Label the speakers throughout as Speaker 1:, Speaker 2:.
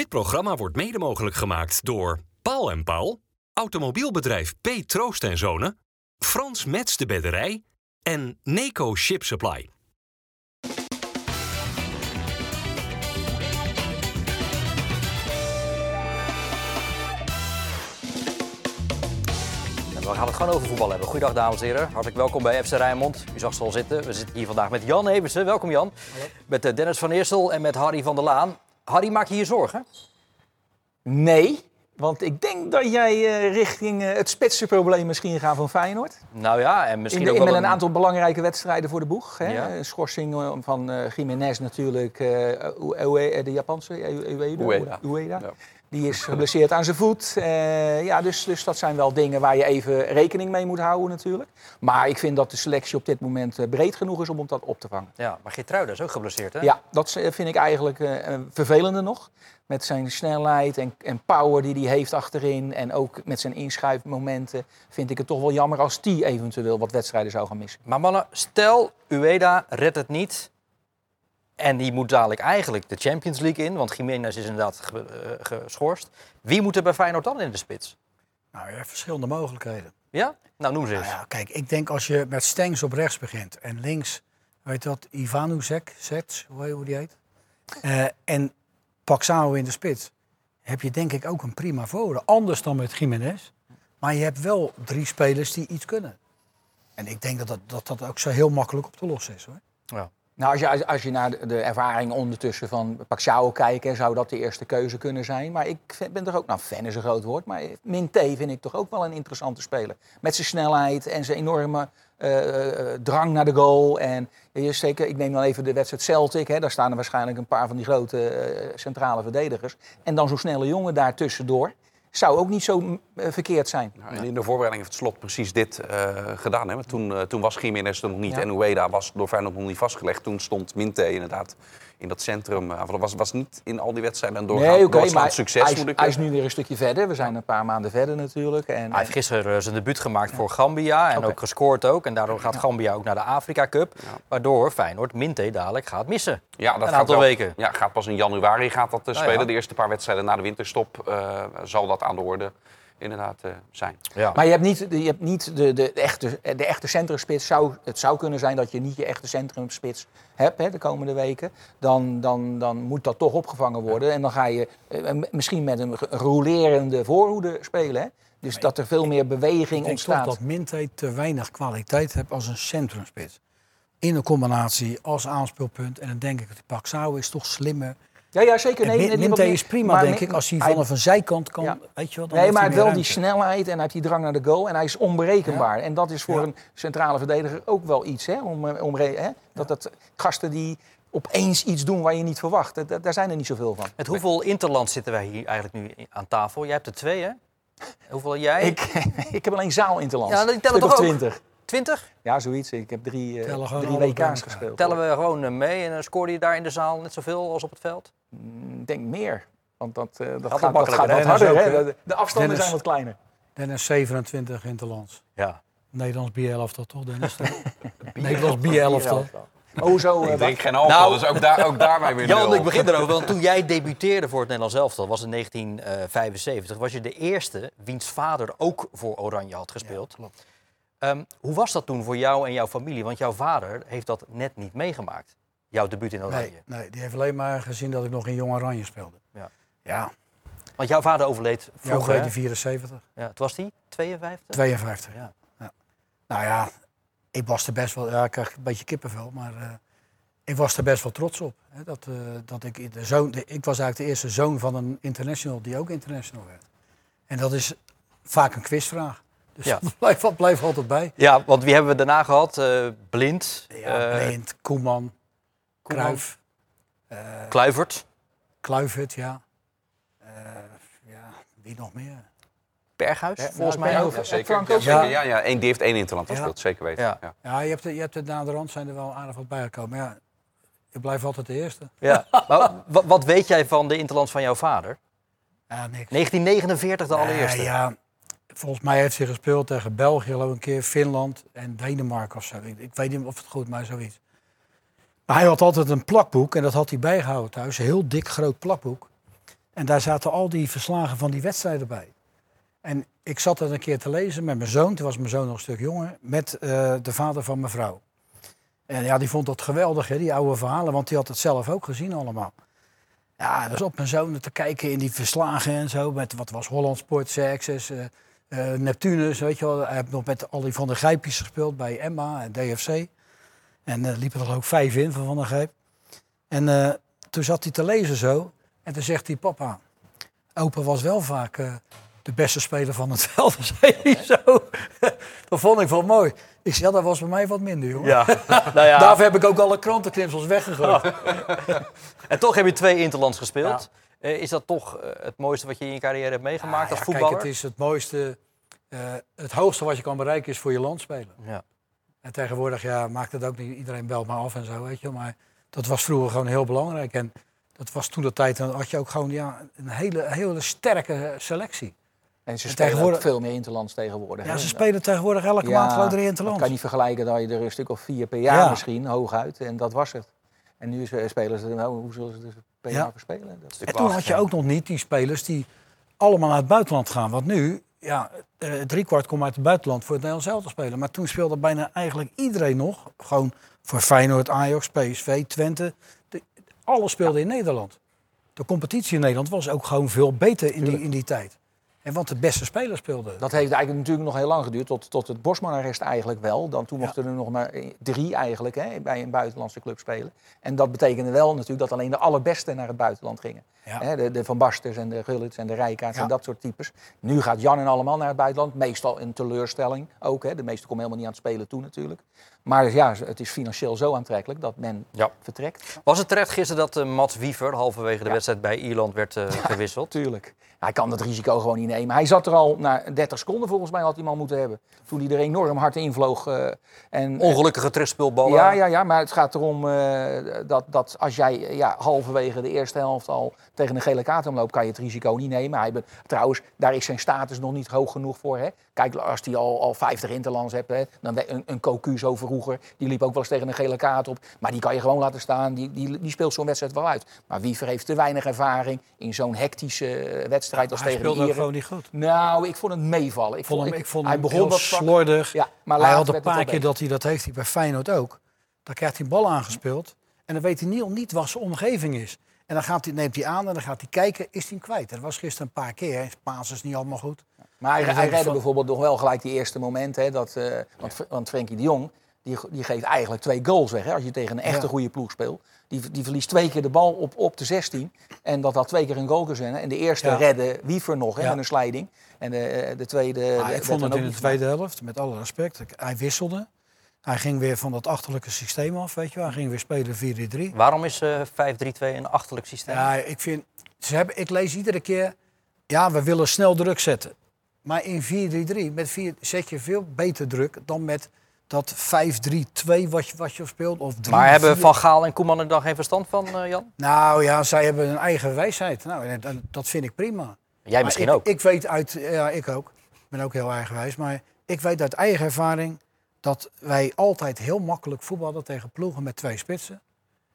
Speaker 1: Dit programma wordt mede mogelijk gemaakt door Paul en Paul, automobielbedrijf P. Troost en Zonen, Frans Mets de Bedderij en Neco Ship Supply.
Speaker 2: En we gaan het gewoon over voetbal hebben. Goedendag dames en heren. Hartelijk welkom bij FC Rijnmond. U zag ze al zitten. We zitten hier vandaag met Jan Eversen. Welkom Jan. Met eh, Dennis van Eersel en met Harry van der Laan. Harry, maak je hier zorgen?
Speaker 3: Nee, want ik denk dat jij eh, richting eh, het spitsenprobleem misschien gaat van Feyenoord.
Speaker 2: Nou ja, en misschien
Speaker 3: In
Speaker 2: ook
Speaker 3: met
Speaker 2: wel
Speaker 3: een aantal belangrijke wedstrijden voor de boeg. Hè?
Speaker 2: Ja.
Speaker 3: Een Schorsing eh, van eh Jiménez natuurlijk, eh, Ue- de Japanse, Ue- Ueda.
Speaker 4: Ueda.
Speaker 3: Ueda.
Speaker 4: Ja.
Speaker 3: Die is geblesseerd aan zijn voet. Eh, ja, dus, dus dat zijn wel dingen waar je even rekening mee moet houden natuurlijk. Maar ik vind dat de selectie op dit moment eh, breed genoeg is om dat op te vangen.
Speaker 2: Ja, maar Geertruida is ook geblesseerd, hè?
Speaker 3: Ja, dat is- vind ik eigenlijk eh, een vervelende nog. Met zijn snelheid en, en power die hij heeft achterin. En ook met zijn inschuifmomenten. Vind ik het toch wel jammer als die eventueel wat wedstrijden zou gaan missen.
Speaker 2: Maar mannen, stel Ueda redt het niet. En die moet dadelijk eigenlijk de Champions League in. Want Jiménez is inderdaad ge- eh, geschorst. Wie moet er bij Feyenoord dan in de spits?
Speaker 5: Nou, je hebt verschillende mogelijkheden.
Speaker 2: Ja? Nou, noem ze eens.
Speaker 5: Nou ja, kijk, ik denk als je met Stengs op rechts begint en links, weet je dat, Ivanuzek, Zets, hoe heet- hoe die heet, Eh, en Paxao in de spits, heb je denk ik ook een prima voorhoede. Anders dan met Jiménez, maar je hebt wel drie spelers die iets kunnen. En ik denk dat dat, dat, dat ook zo heel makkelijk op te lossen is. Hoor.
Speaker 2: Ja.
Speaker 3: Nou, als je, als, je naar de, ervaring ondertussen van Paxiao kijkt, zou dat de eerste keuze kunnen zijn. Maar ik ben er ook, nou fan is een groot woord, maar Minté vind ik toch ook wel een interessante speler. Met zijn snelheid en zijn enorme eh, eh, drang naar de goal. En je zeker, ik neem dan even de wedstrijd Celtic, hè, daar staan er waarschijnlijk een paar van die grote eh, centrale verdedigers. En dan zo'n snelle jongen daar tussendoor. Zou ook niet zo mm, eh, verkeerd zijn.
Speaker 4: Nou, en in de voorbereiding heeft Slot precies dit eh, gedaan. Hè? Want toen, eh, toen was Jiménez er nog niet
Speaker 3: Ja.
Speaker 4: en Ueda was door Feyenoord nog niet vastgelegd. Toen stond Minte inderdaad in dat centrum. Uh, was, was niet in al die wedstrijden een doorgaan,
Speaker 3: Nee, oké,
Speaker 4: doorslaand
Speaker 3: maar
Speaker 4: succes.
Speaker 3: hij, is,
Speaker 4: moet ik
Speaker 3: hij is nu weer een stukje verder. We zijn een paar maanden verder natuurlijk. En,
Speaker 2: Hij heeft gisteren eh, zijn debuut gemaakt voor Gambia en ook gescoord ook. En daardoor gaat Gambia ook naar de Afrika Cup. Waardoor Feyenoord Minte dadelijk gaat missen.
Speaker 4: Ja, dat
Speaker 2: een
Speaker 4: gaat
Speaker 2: aantal
Speaker 4: wel-
Speaker 2: weken.
Speaker 4: Ja, gaat pas in januari gaat dat eh,
Speaker 2: Nou
Speaker 4: spelen.
Speaker 2: ja.
Speaker 4: De eerste paar wedstrijden na de winterstop eh, zal dat aan de orde inderdaad eh, zijn.
Speaker 2: Ja.
Speaker 3: Maar je hebt niet, je hebt niet de, de, echte, de echte centrumspits. Zou, het zou kunnen zijn dat je niet je echte centrumspits hebt hè, de komende weken. Dan, dan, dan moet dat toch opgevangen worden. En dan ga je eh, misschien met een rolerende voorhoede spelen. Hè? Dus dat er veel meer beweging
Speaker 5: Ik denk
Speaker 3: ontstaat.
Speaker 5: toch dat Minte te weinig kwaliteit heeft als een centrumspits. In een combinatie als aanspeelpunt. En dan denk ik dat die Paxao is toch slimmer.
Speaker 3: Ja, ja, zeker. Nee,
Speaker 5: Nee,
Speaker 3: wat
Speaker 5: is prima,
Speaker 3: maar
Speaker 5: denk ik, als hij vanaf een zijkant kan.
Speaker 3: Ja.
Speaker 5: Weet je wel, dan
Speaker 3: Nee, maar
Speaker 5: hij
Speaker 3: heeft wel die snelheid en hij heeft die drang naar de goal. En hij is onberekenbaar. En dat is voor
Speaker 5: Ja.
Speaker 3: een centrale verdediger ook wel iets. Hè? Om, eh, om, hè? Dat, dat gasten die opeens iets doen waar je niet verwacht. Dat- dat- daar zijn er niet zoveel van.
Speaker 2: Met hoeveel interlands zitten wij hier eigenlijk nu aan tafel? Jij hebt er twee, hè? Hoeveel jij?
Speaker 3: Ik, ik heb alleen zaal interlands.
Speaker 2: Ja, die tellen
Speaker 3: Stuk
Speaker 2: toch
Speaker 3: of
Speaker 2: ook?
Speaker 3: 20.
Speaker 2: Twintig?
Speaker 3: Ja, zoiets. Ik heb drie, eh,
Speaker 5: bij
Speaker 3: WK's gespeeld.
Speaker 2: Tellen we gewoon eh, mee en dan scoorde je daar in de zaal net zoveel als op het veld?
Speaker 3: Mm, Ik denk meer. Want dat, eh, dat, gaat, dat gaat wat harder.
Speaker 5: ook,
Speaker 3: Hè? De, de afstanden
Speaker 5: Dennis-
Speaker 3: zijn wat kleiner.
Speaker 5: Dennis 27 interlands.
Speaker 2: Ja.
Speaker 5: Nederlands B11 toch, Dennis? Nederlands B11
Speaker 3: Oh, zo. eh,
Speaker 4: Ik drink
Speaker 3: wat-
Speaker 4: geen alcohol,
Speaker 2: Nou,
Speaker 4: dus ook, daar, ook daarbij weer
Speaker 2: Jan, ik begin erover. Want toen jij debuteerde voor het Nederlands elftal, was in 1975, was je de eerste wiens vader ook voor Oranje had gespeeld.
Speaker 5: klopt.
Speaker 2: Ehm, hoe was dat toen voor jou en jouw familie? Want jouw vader heeft dat net niet meegemaakt. Jouw debuut in Oranje.
Speaker 5: Nee, nee, die heeft alleen maar gezien dat ik nog in Jong Oranje speelde.
Speaker 2: Ja.
Speaker 5: Ja,
Speaker 2: Want jouw vader overleed
Speaker 5: vroeger die 74,
Speaker 2: Ja, toen was hij 52?
Speaker 5: 52.
Speaker 2: Ja.
Speaker 5: Nou ja, ik was er best wel, ja, ik krijg een beetje kippenvel, maar eh, ik was er best wel trots op. Hè, dat, eh, dat ik, de zoon, de- ik was eigenlijk de eerste zoon van een international die ook international werd. En dat is vaak een quizvraag. Dus
Speaker 2: Ja.
Speaker 5: dat blijft, blijft altijd bij.
Speaker 2: Ja, want wie hebben we daarna gehad? Eh, Blind,
Speaker 5: Ja,
Speaker 2: eh,
Speaker 5: Blind, Koeman,
Speaker 2: Koeman.
Speaker 5: Cruijff, eh
Speaker 2: Kluivert,
Speaker 5: Kluivert, ja. Eh, ja, wie nog meer?
Speaker 2: Berghuis,
Speaker 3: Ja,
Speaker 2: volgens
Speaker 3: nou,
Speaker 2: mij ook.
Speaker 4: Ja, zeker.
Speaker 3: Frank
Speaker 4: Ja,
Speaker 3: ook.
Speaker 4: zeker.
Speaker 5: Ja.
Speaker 4: ja, die heeft één interland
Speaker 5: Ja.
Speaker 4: gespeeld, zeker weten.
Speaker 2: Ja.
Speaker 4: Ja.
Speaker 5: Ja, je hebt, er- je hebt na de rand zijn er wel aardig wat bijgekomen. Maar ja, ik blijf altijd de eerste.
Speaker 2: Ja. Maar wat, wat weet jij van de interlands van jouw vader?
Speaker 5: Ja, niks.
Speaker 2: 1949 de allereerste.
Speaker 5: Ja, volgens mij heeft hij gespeeld tegen België, ik, een keer, Finland en Denemarken of zo. Ik, weet niet of het goed, maar zoiets. Maar hij had altijd een plakboek en dat had hij bijgehouden thuis. Een heel dik groot plakboek. En daar zaten al die verslagen van die wedstrijden bij. En ik zat dat een keer te lezen met mijn zoon. Toen was mijn zoon nog een stuk jonger. Met eh, de vader van mijn vrouw. En ja, die vond dat geweldig, hè, die oude verhalen. Want die had het zelf ook gezien allemaal. Ja, dus op mijn zoon te kijken in die verslagen en zo. Met wat was Holland Sport, Access, eh, Neptunus, weet je wel. Hij heeft nog met al die Van der Grijpjes gespeeld bij Emma en DFC. En eh liep er ook vijf in van Van der Grijp. En eh, toen zat hij te lezen zo. En toen zegt hij, papa, opa was wel vaak de beste speler van het veld. zo. dat vond ik wel mooi. Ik zei, ja, dat was bij mij wat minder, jongen.
Speaker 2: Ja, nou ja.
Speaker 5: Daarvoor heb ik ook alle krantenknipsels weggegooid.
Speaker 2: En toch heb je twee interlands gespeeld. Eh, is dat toch eh, het mooiste wat je in je carrière hebt meegemaakt
Speaker 5: Ja,
Speaker 2: als voetballer?
Speaker 5: Kijk, het is het mooiste, eh, het hoogste wat je kan bereiken is voor je land spelen.
Speaker 2: Ja.
Speaker 5: En tegenwoordig ja, maakt het ook niet iedereen belt maar af en zo, weet je. Maar dat was vroeger gewoon heel belangrijk. En dat was toen de tijd, dan had je ook gewoon ja, een hele, hele sterke selectie.
Speaker 3: En ze
Speaker 5: En
Speaker 3: spelen
Speaker 5: tegenwoordig-
Speaker 3: ook veel meer interlands tegenwoordig.
Speaker 5: Ja,
Speaker 3: hè.
Speaker 5: ze spelen tegenwoordig elke
Speaker 3: Ja,
Speaker 5: maand gewoon drie
Speaker 3: Dat
Speaker 5: interlands.
Speaker 3: kan je niet vergelijken dat je er een stuk of vier per jaar
Speaker 5: Ja.
Speaker 3: misschien, hooguit. En dat was het. En nu is- spelen ze, nou, hoe zullen ze er per
Speaker 5: Ja.
Speaker 3: jaar voor spelen? Dat is
Speaker 5: En toen had je ook nog niet die spelers die allemaal naar het buitenland gaan. Want nu, ja, eh, driekwart komt uit het buitenland voor het Nederlands zelf te spelen. Maar toen speelde bijna eigenlijk iedereen nog. Gewoon voor Feyenoord, Ajax, PSV, Twente. De, alles speelde in Nederland. De competitie in Nederland was ook gewoon veel beter in die, in die tijd. En want de beste spelers speelden.
Speaker 3: Dat heeft eigenlijk natuurlijk nog heel lang geduurd, tot, tot het Bosman-arrest eigenlijk wel. Dan, toen
Speaker 5: Ja.
Speaker 3: mochten er nog maar drie eigenlijk hè, bij een buitenlandse club spelen. En dat betekende wel natuurlijk dat alleen de allerbeste naar het buitenland gingen.
Speaker 5: Ja.
Speaker 3: De, de Van Basters en de Gullits en de Rijkaards
Speaker 5: Ja.
Speaker 3: en dat soort types. Nu gaat Jan en allemaal naar het buitenland. Meestal een teleurstelling ook. Hè. De meesten komen helemaal niet aan het spelen toe natuurlijk. Maar ja, het is financieel zo aantrekkelijk dat men
Speaker 2: Ja.
Speaker 3: vertrekt.
Speaker 2: Was het terecht gisteren dat eh, Mats Wiever halverwege de wedstrijd bij Ierland werd eh, gewisseld?
Speaker 3: Tuurlijk. Hij kan dat risico gewoon niet nemen. Hij zat er al na 30 seconden volgens mij had hij hem al moeten hebben. Toen hij er enorm hard invloog. eh en,
Speaker 2: Ongelukkige terugspeelballen.
Speaker 3: Ja, ja, ja, maar het gaat erom dat, dat als jij ja, halverwege de eerste helft al tegen een gele kaart omloopt, kan je het risico niet nemen. Hij, be- trouwens, daar is zijn status nog niet hoog genoeg voor. Hè. Kijk, als hij al, al 50 interlands hebt, hè, dan een, een Cocu zo vroeger, die liep ook wel eens tegen een gele kaart op. Maar die kan je gewoon laten staan, die, die, die speelt zo'n wedstrijd wel uit. Maar Wiever heeft te weinig ervaring in zo'n hectische eh, wedstrijd als
Speaker 5: hij
Speaker 3: tegen de
Speaker 5: speelde ook
Speaker 3: Ieren.
Speaker 5: gewoon niet goed.
Speaker 3: Nou, ik vond het meevallen. Ik
Speaker 5: vond hem, ik vond
Speaker 3: hij begon
Speaker 5: heel slordig.
Speaker 3: Ja, maar
Speaker 5: hij had een paar keer dat hij dat heeft hij bij Feyenoord ook. Dan krijgt hij een bal aangespeeld. En dan weet hij niet, niet wat zijn omgeving is. En dan gaat hij, neemt hij aan en dan gaat hij kijken, is hij hem kwijt. Dat was gisteren een paar keer. Paas is niet allemaal goed.
Speaker 3: Maar hij, redde
Speaker 5: van-
Speaker 3: bijvoorbeeld nog wel gelijk die eerste moment. Hè, dat, eh, want, want Frenkie de Jong die, die geeft eigenlijk twee goals weg. Hè, als je tegen een echte
Speaker 5: Ja.
Speaker 3: goede ploeg speelt. Die, die verliest twee keer de bal op, op de 16. En dat had twee keer een goal kunnen zijn. En de eerste
Speaker 5: Ja.
Speaker 3: redde Wiever nog hè,
Speaker 5: Ja.
Speaker 3: met een slijding. En de, de tweede... De-
Speaker 5: ik vond het in de tweede helft, met alle respect. Hij wisselde. Hij ging weer van dat achterlijke systeem af, weet je wel. Hij ging weer spelen 4-3-3.
Speaker 2: Waarom is eh 5-3-2 een achterlijk systeem?
Speaker 5: Ja, ik vind... Ze hebben, ik lees iedere keer... Ja, we willen snel druk zetten. Maar in 4-3-3 met 4 zet je veel beter druk dan met dat 5-3-2 wat je, wat je speelt. Of 3,
Speaker 2: maar hebben
Speaker 5: 4.
Speaker 2: Van Gaal en Koeman er dan geen verstand van, eh, Jan?
Speaker 5: Nou ja, zij hebben een eigen wijsheid. Nou, dat, dat vind ik prima.
Speaker 2: Jij
Speaker 5: Maar
Speaker 2: misschien
Speaker 5: ik,
Speaker 2: ook.
Speaker 5: Ik weet uit... Ja, ik ook. Ik ben ook heel eigenwijs. Maar ik weet uit eigen ervaring dat wij altijd heel makkelijk voetballen tegen ploegen met twee spitsen.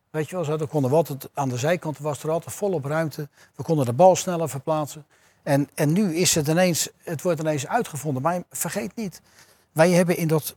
Speaker 5: Weet je wel, zo, dan konden we altijd, aan de zijkant was er altijd volop ruimte. We konden de bal sneller verplaatsen. En, en nu is het ineens, het wordt ineens uitgevonden. Maar vergeet niet, wij hebben in dat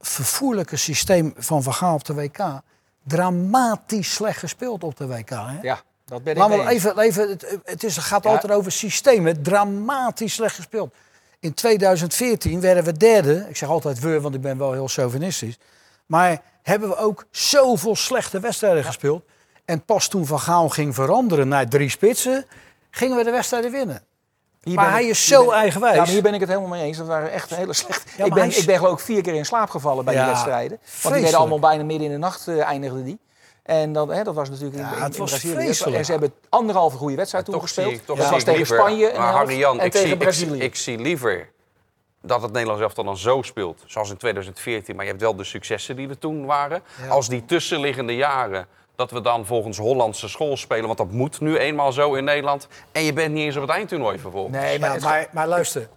Speaker 5: vervoerlijke systeem van Van op de WK dramatisch slecht gespeeld op de WK. Hè?
Speaker 3: Ja, dat ben ik
Speaker 5: Laten we even, even het, het, is, het gaat
Speaker 3: Ja.
Speaker 5: altijd over systemen. Dramatisch slecht gespeeld. In 2014 werden we derde. Ik zeg altijd we, want ik ben wel heel chauvinistisch. Maar hebben we ook zoveel slechte wedstrijden gespeeld. En pas toen Van Gaal ging veranderen naar drie spitsen, gingen we de wedstrijden winnen.
Speaker 3: Hier
Speaker 5: maar hij
Speaker 3: ik-
Speaker 5: is zo
Speaker 3: ben-
Speaker 5: eigenwijs.
Speaker 3: Ja, maar hier ben ik het helemaal mee eens. Dat waren echt hele slecht. ik, ben,
Speaker 5: is-
Speaker 3: ik ben geloof ik vier keer in slaap gevallen bij
Speaker 5: Ja,
Speaker 3: die wedstrijden. Want die werden allemaal bijna midden in de nacht eh, eindigden die. En dat, hè, dat was natuurlijk
Speaker 5: Ja,
Speaker 3: in,
Speaker 5: het
Speaker 3: in
Speaker 5: was
Speaker 3: Brazilië.
Speaker 5: vreselijk.
Speaker 3: En ze hebben anderhalve goede wedstrijd
Speaker 4: Toch zie
Speaker 3: toegespeeld.
Speaker 4: ik, toch
Speaker 3: dat
Speaker 4: zie
Speaker 3: was
Speaker 4: ik
Speaker 3: tegen
Speaker 4: liever,
Speaker 3: Spanje
Speaker 4: maar Harry Jan,
Speaker 3: en
Speaker 4: ik
Speaker 3: tegen
Speaker 4: zie, ik,
Speaker 3: Brazilië.
Speaker 4: ik zie liever dat het Nederlands elftal dan zo speelt, zoals in 2014. Maar je hebt wel de successen die er toen waren. Als die tussenliggende jaren, dat we dan volgens Hollandse school spelen. Want dat moet nu eenmaal zo in Nederland. En je bent niet eens op het eindtoernooi vervolgens.
Speaker 3: nee, maar,
Speaker 5: Ja,
Speaker 3: het-
Speaker 5: maar, maar luister,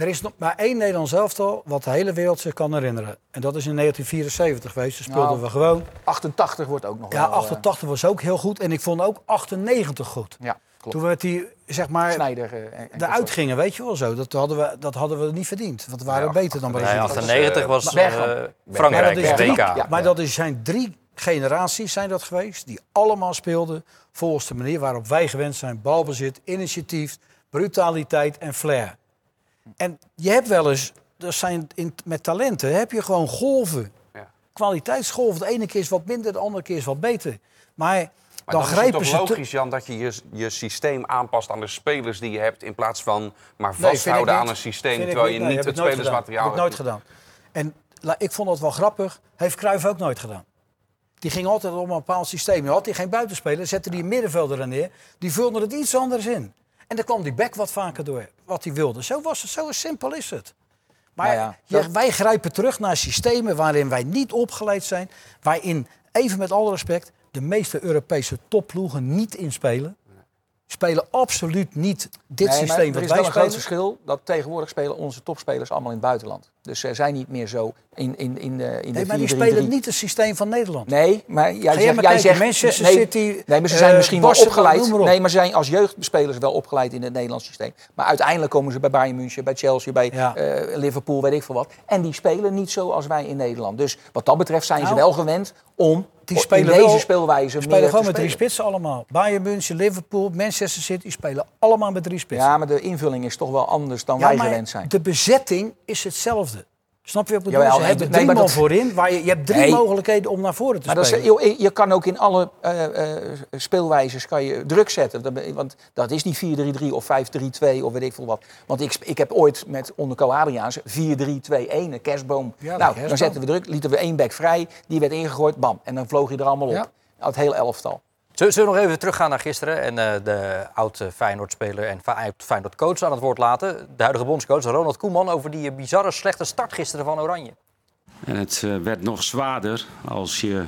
Speaker 5: er is nog maar één Nederlands elftal wat de hele wereld zich kan herinneren. En dat is in 1974 geweest. Toen speelden
Speaker 3: Nou,
Speaker 5: we gewoon.
Speaker 3: 88 wordt ook nog
Speaker 5: Ja,
Speaker 3: wel... eh,
Speaker 5: 88 was ook heel goed. En ik vond ook 98 goed.
Speaker 3: ja. Klopt.
Speaker 5: Toen we met die, zeg maar,
Speaker 3: Snijder. eh,
Speaker 5: eruit gingen, weet je wel zo. Dat hadden we, dat hadden we niet verdiend. Want we waren
Speaker 4: Ja,
Speaker 5: beter dan
Speaker 2: Nee,
Speaker 5: Brazilië.
Speaker 2: 98 was eh,
Speaker 3: Bergkamp.
Speaker 2: Frankrijk,
Speaker 5: Maar dat is
Speaker 2: WK.
Speaker 5: drie,
Speaker 3: Ja.
Speaker 5: maar dat is, zijn drie generaties zijn dat geweest. Die allemaal speelden volgens de manier waarop wij gewend zijn. Balbezit, initiatief, brutaliteit en flair. En je hebt wel eens, dat zijn in, met talenten, heb je gewoon golven.
Speaker 4: Ja.
Speaker 5: Kwaliteitsgolven. De ene keer is wat minder, de andere keer is wat beter. Maar,
Speaker 4: Maar
Speaker 5: dan
Speaker 4: dan is het
Speaker 5: grijpen
Speaker 4: toch
Speaker 5: ze... te-
Speaker 4: logisch, Jan, dat je, je je systeem aanpast aan de spelers die je hebt... in plaats van maar
Speaker 5: Nee,
Speaker 4: vasthouden aan
Speaker 5: niet.
Speaker 4: een systeem...
Speaker 5: Vind
Speaker 4: terwijl je niet het
Speaker 5: nooit
Speaker 4: spelersmateriaal
Speaker 5: gedaan. Heb ik nooit
Speaker 4: hebt.
Speaker 5: gedaan. En la- ik vond dat wel grappig. Heeft Cruijff ook nooit gedaan. Die ging altijd op een bepaald systeem. Had hij geen buitenspeler, zette die een middenvelder er neer. Die vulde het iets anders in. En dan kwam die back wat vaker door wat hij wilde. Zo was het, zo simpel is het. Maar
Speaker 3: Nou ja,
Speaker 5: je-
Speaker 3: dat-
Speaker 5: wij grijpen terug naar systemen waarin wij niet opgeleid zijn. Waarin, even met alle respect, de meeste Europese topploegen niet inspelen. Spelen absoluut niet dit
Speaker 3: Nee,
Speaker 5: systeem
Speaker 3: er
Speaker 5: wat
Speaker 3: is
Speaker 5: wij
Speaker 3: wel een groot
Speaker 5: spelen.
Speaker 3: verschil. Dat tegenwoordig spelen onze topspelers allemaal in het buitenland. Dus ze zijn niet meer zo in, in, in de, in
Speaker 5: Nee,
Speaker 3: de
Speaker 5: maar die
Speaker 3: 4-3-3.
Speaker 5: spelen niet het systeem van Nederland.
Speaker 3: Nee, maar jij,
Speaker 5: Ga jij
Speaker 3: zegt, jij zegt
Speaker 5: Manchester
Speaker 3: nee,
Speaker 5: City,
Speaker 3: Nee, maar ze zijn
Speaker 5: eh,
Speaker 3: misschien wel opgeleid.
Speaker 5: op.
Speaker 3: Nee, maar ze zijn als jeugdspelers wel opgeleid in het Nederlands systeem. Maar uiteindelijk komen ze bij Bayern München, bij Chelsea, bij
Speaker 5: Ja.
Speaker 3: eh, Liverpool, weet ik veel wat. En die spelen niet zo als wij in Nederland. Dus wat dat betreft zijn ze
Speaker 5: Nou,
Speaker 3: wel gewend om
Speaker 5: Die
Speaker 3: in
Speaker 5: spelen
Speaker 3: deze
Speaker 5: wel-
Speaker 3: speelwijze
Speaker 5: spelen gewoon met drie spitsen allemaal. Bayern München, Liverpool, Manchester City spelen allemaal met drie spitsen.
Speaker 3: Ja, maar de invulling is toch wel anders dan
Speaker 5: Ja,
Speaker 3: wij gewend zijn.
Speaker 5: de bezetting is hetzelfde. Snap je wat ik
Speaker 3: Jawel,
Speaker 5: bedoel? Ze
Speaker 3: nee,
Speaker 5: hebben
Speaker 3: nee,
Speaker 5: drie
Speaker 3: maar
Speaker 5: man
Speaker 3: dat-
Speaker 5: voorin. Waar je, je hebt drie
Speaker 3: Nee.
Speaker 5: mogelijkheden om naar voren te
Speaker 3: Maar dat is, joh, je kan ook in alle eh, eh, speelwijzes kan je druk zetten. Want dat is niet 4-3-3 of 5-3-2 of weet ik veel wat. Want ik, ik heb ooit met onder Co Adriaans 4-3-2-1, een kerstboom.
Speaker 5: Ja,
Speaker 3: nou,
Speaker 5: kerstboom.
Speaker 3: dan zetten we druk, lieten we één back vrij. Die werd ingegooid, bam. En dan vloog je er allemaal op.
Speaker 5: Ja.
Speaker 3: Het hele elftal.
Speaker 2: Zullen nog even teruggaan naar gisteren en eh, de oude Feyenoord-speler en Feyenoord-coach aan het woord laten. De huidige bondscoach Ronald Koeman over die eh, bizarre slechte start gisteren van Oranje.
Speaker 6: En het eh, werd nog zwaarder als je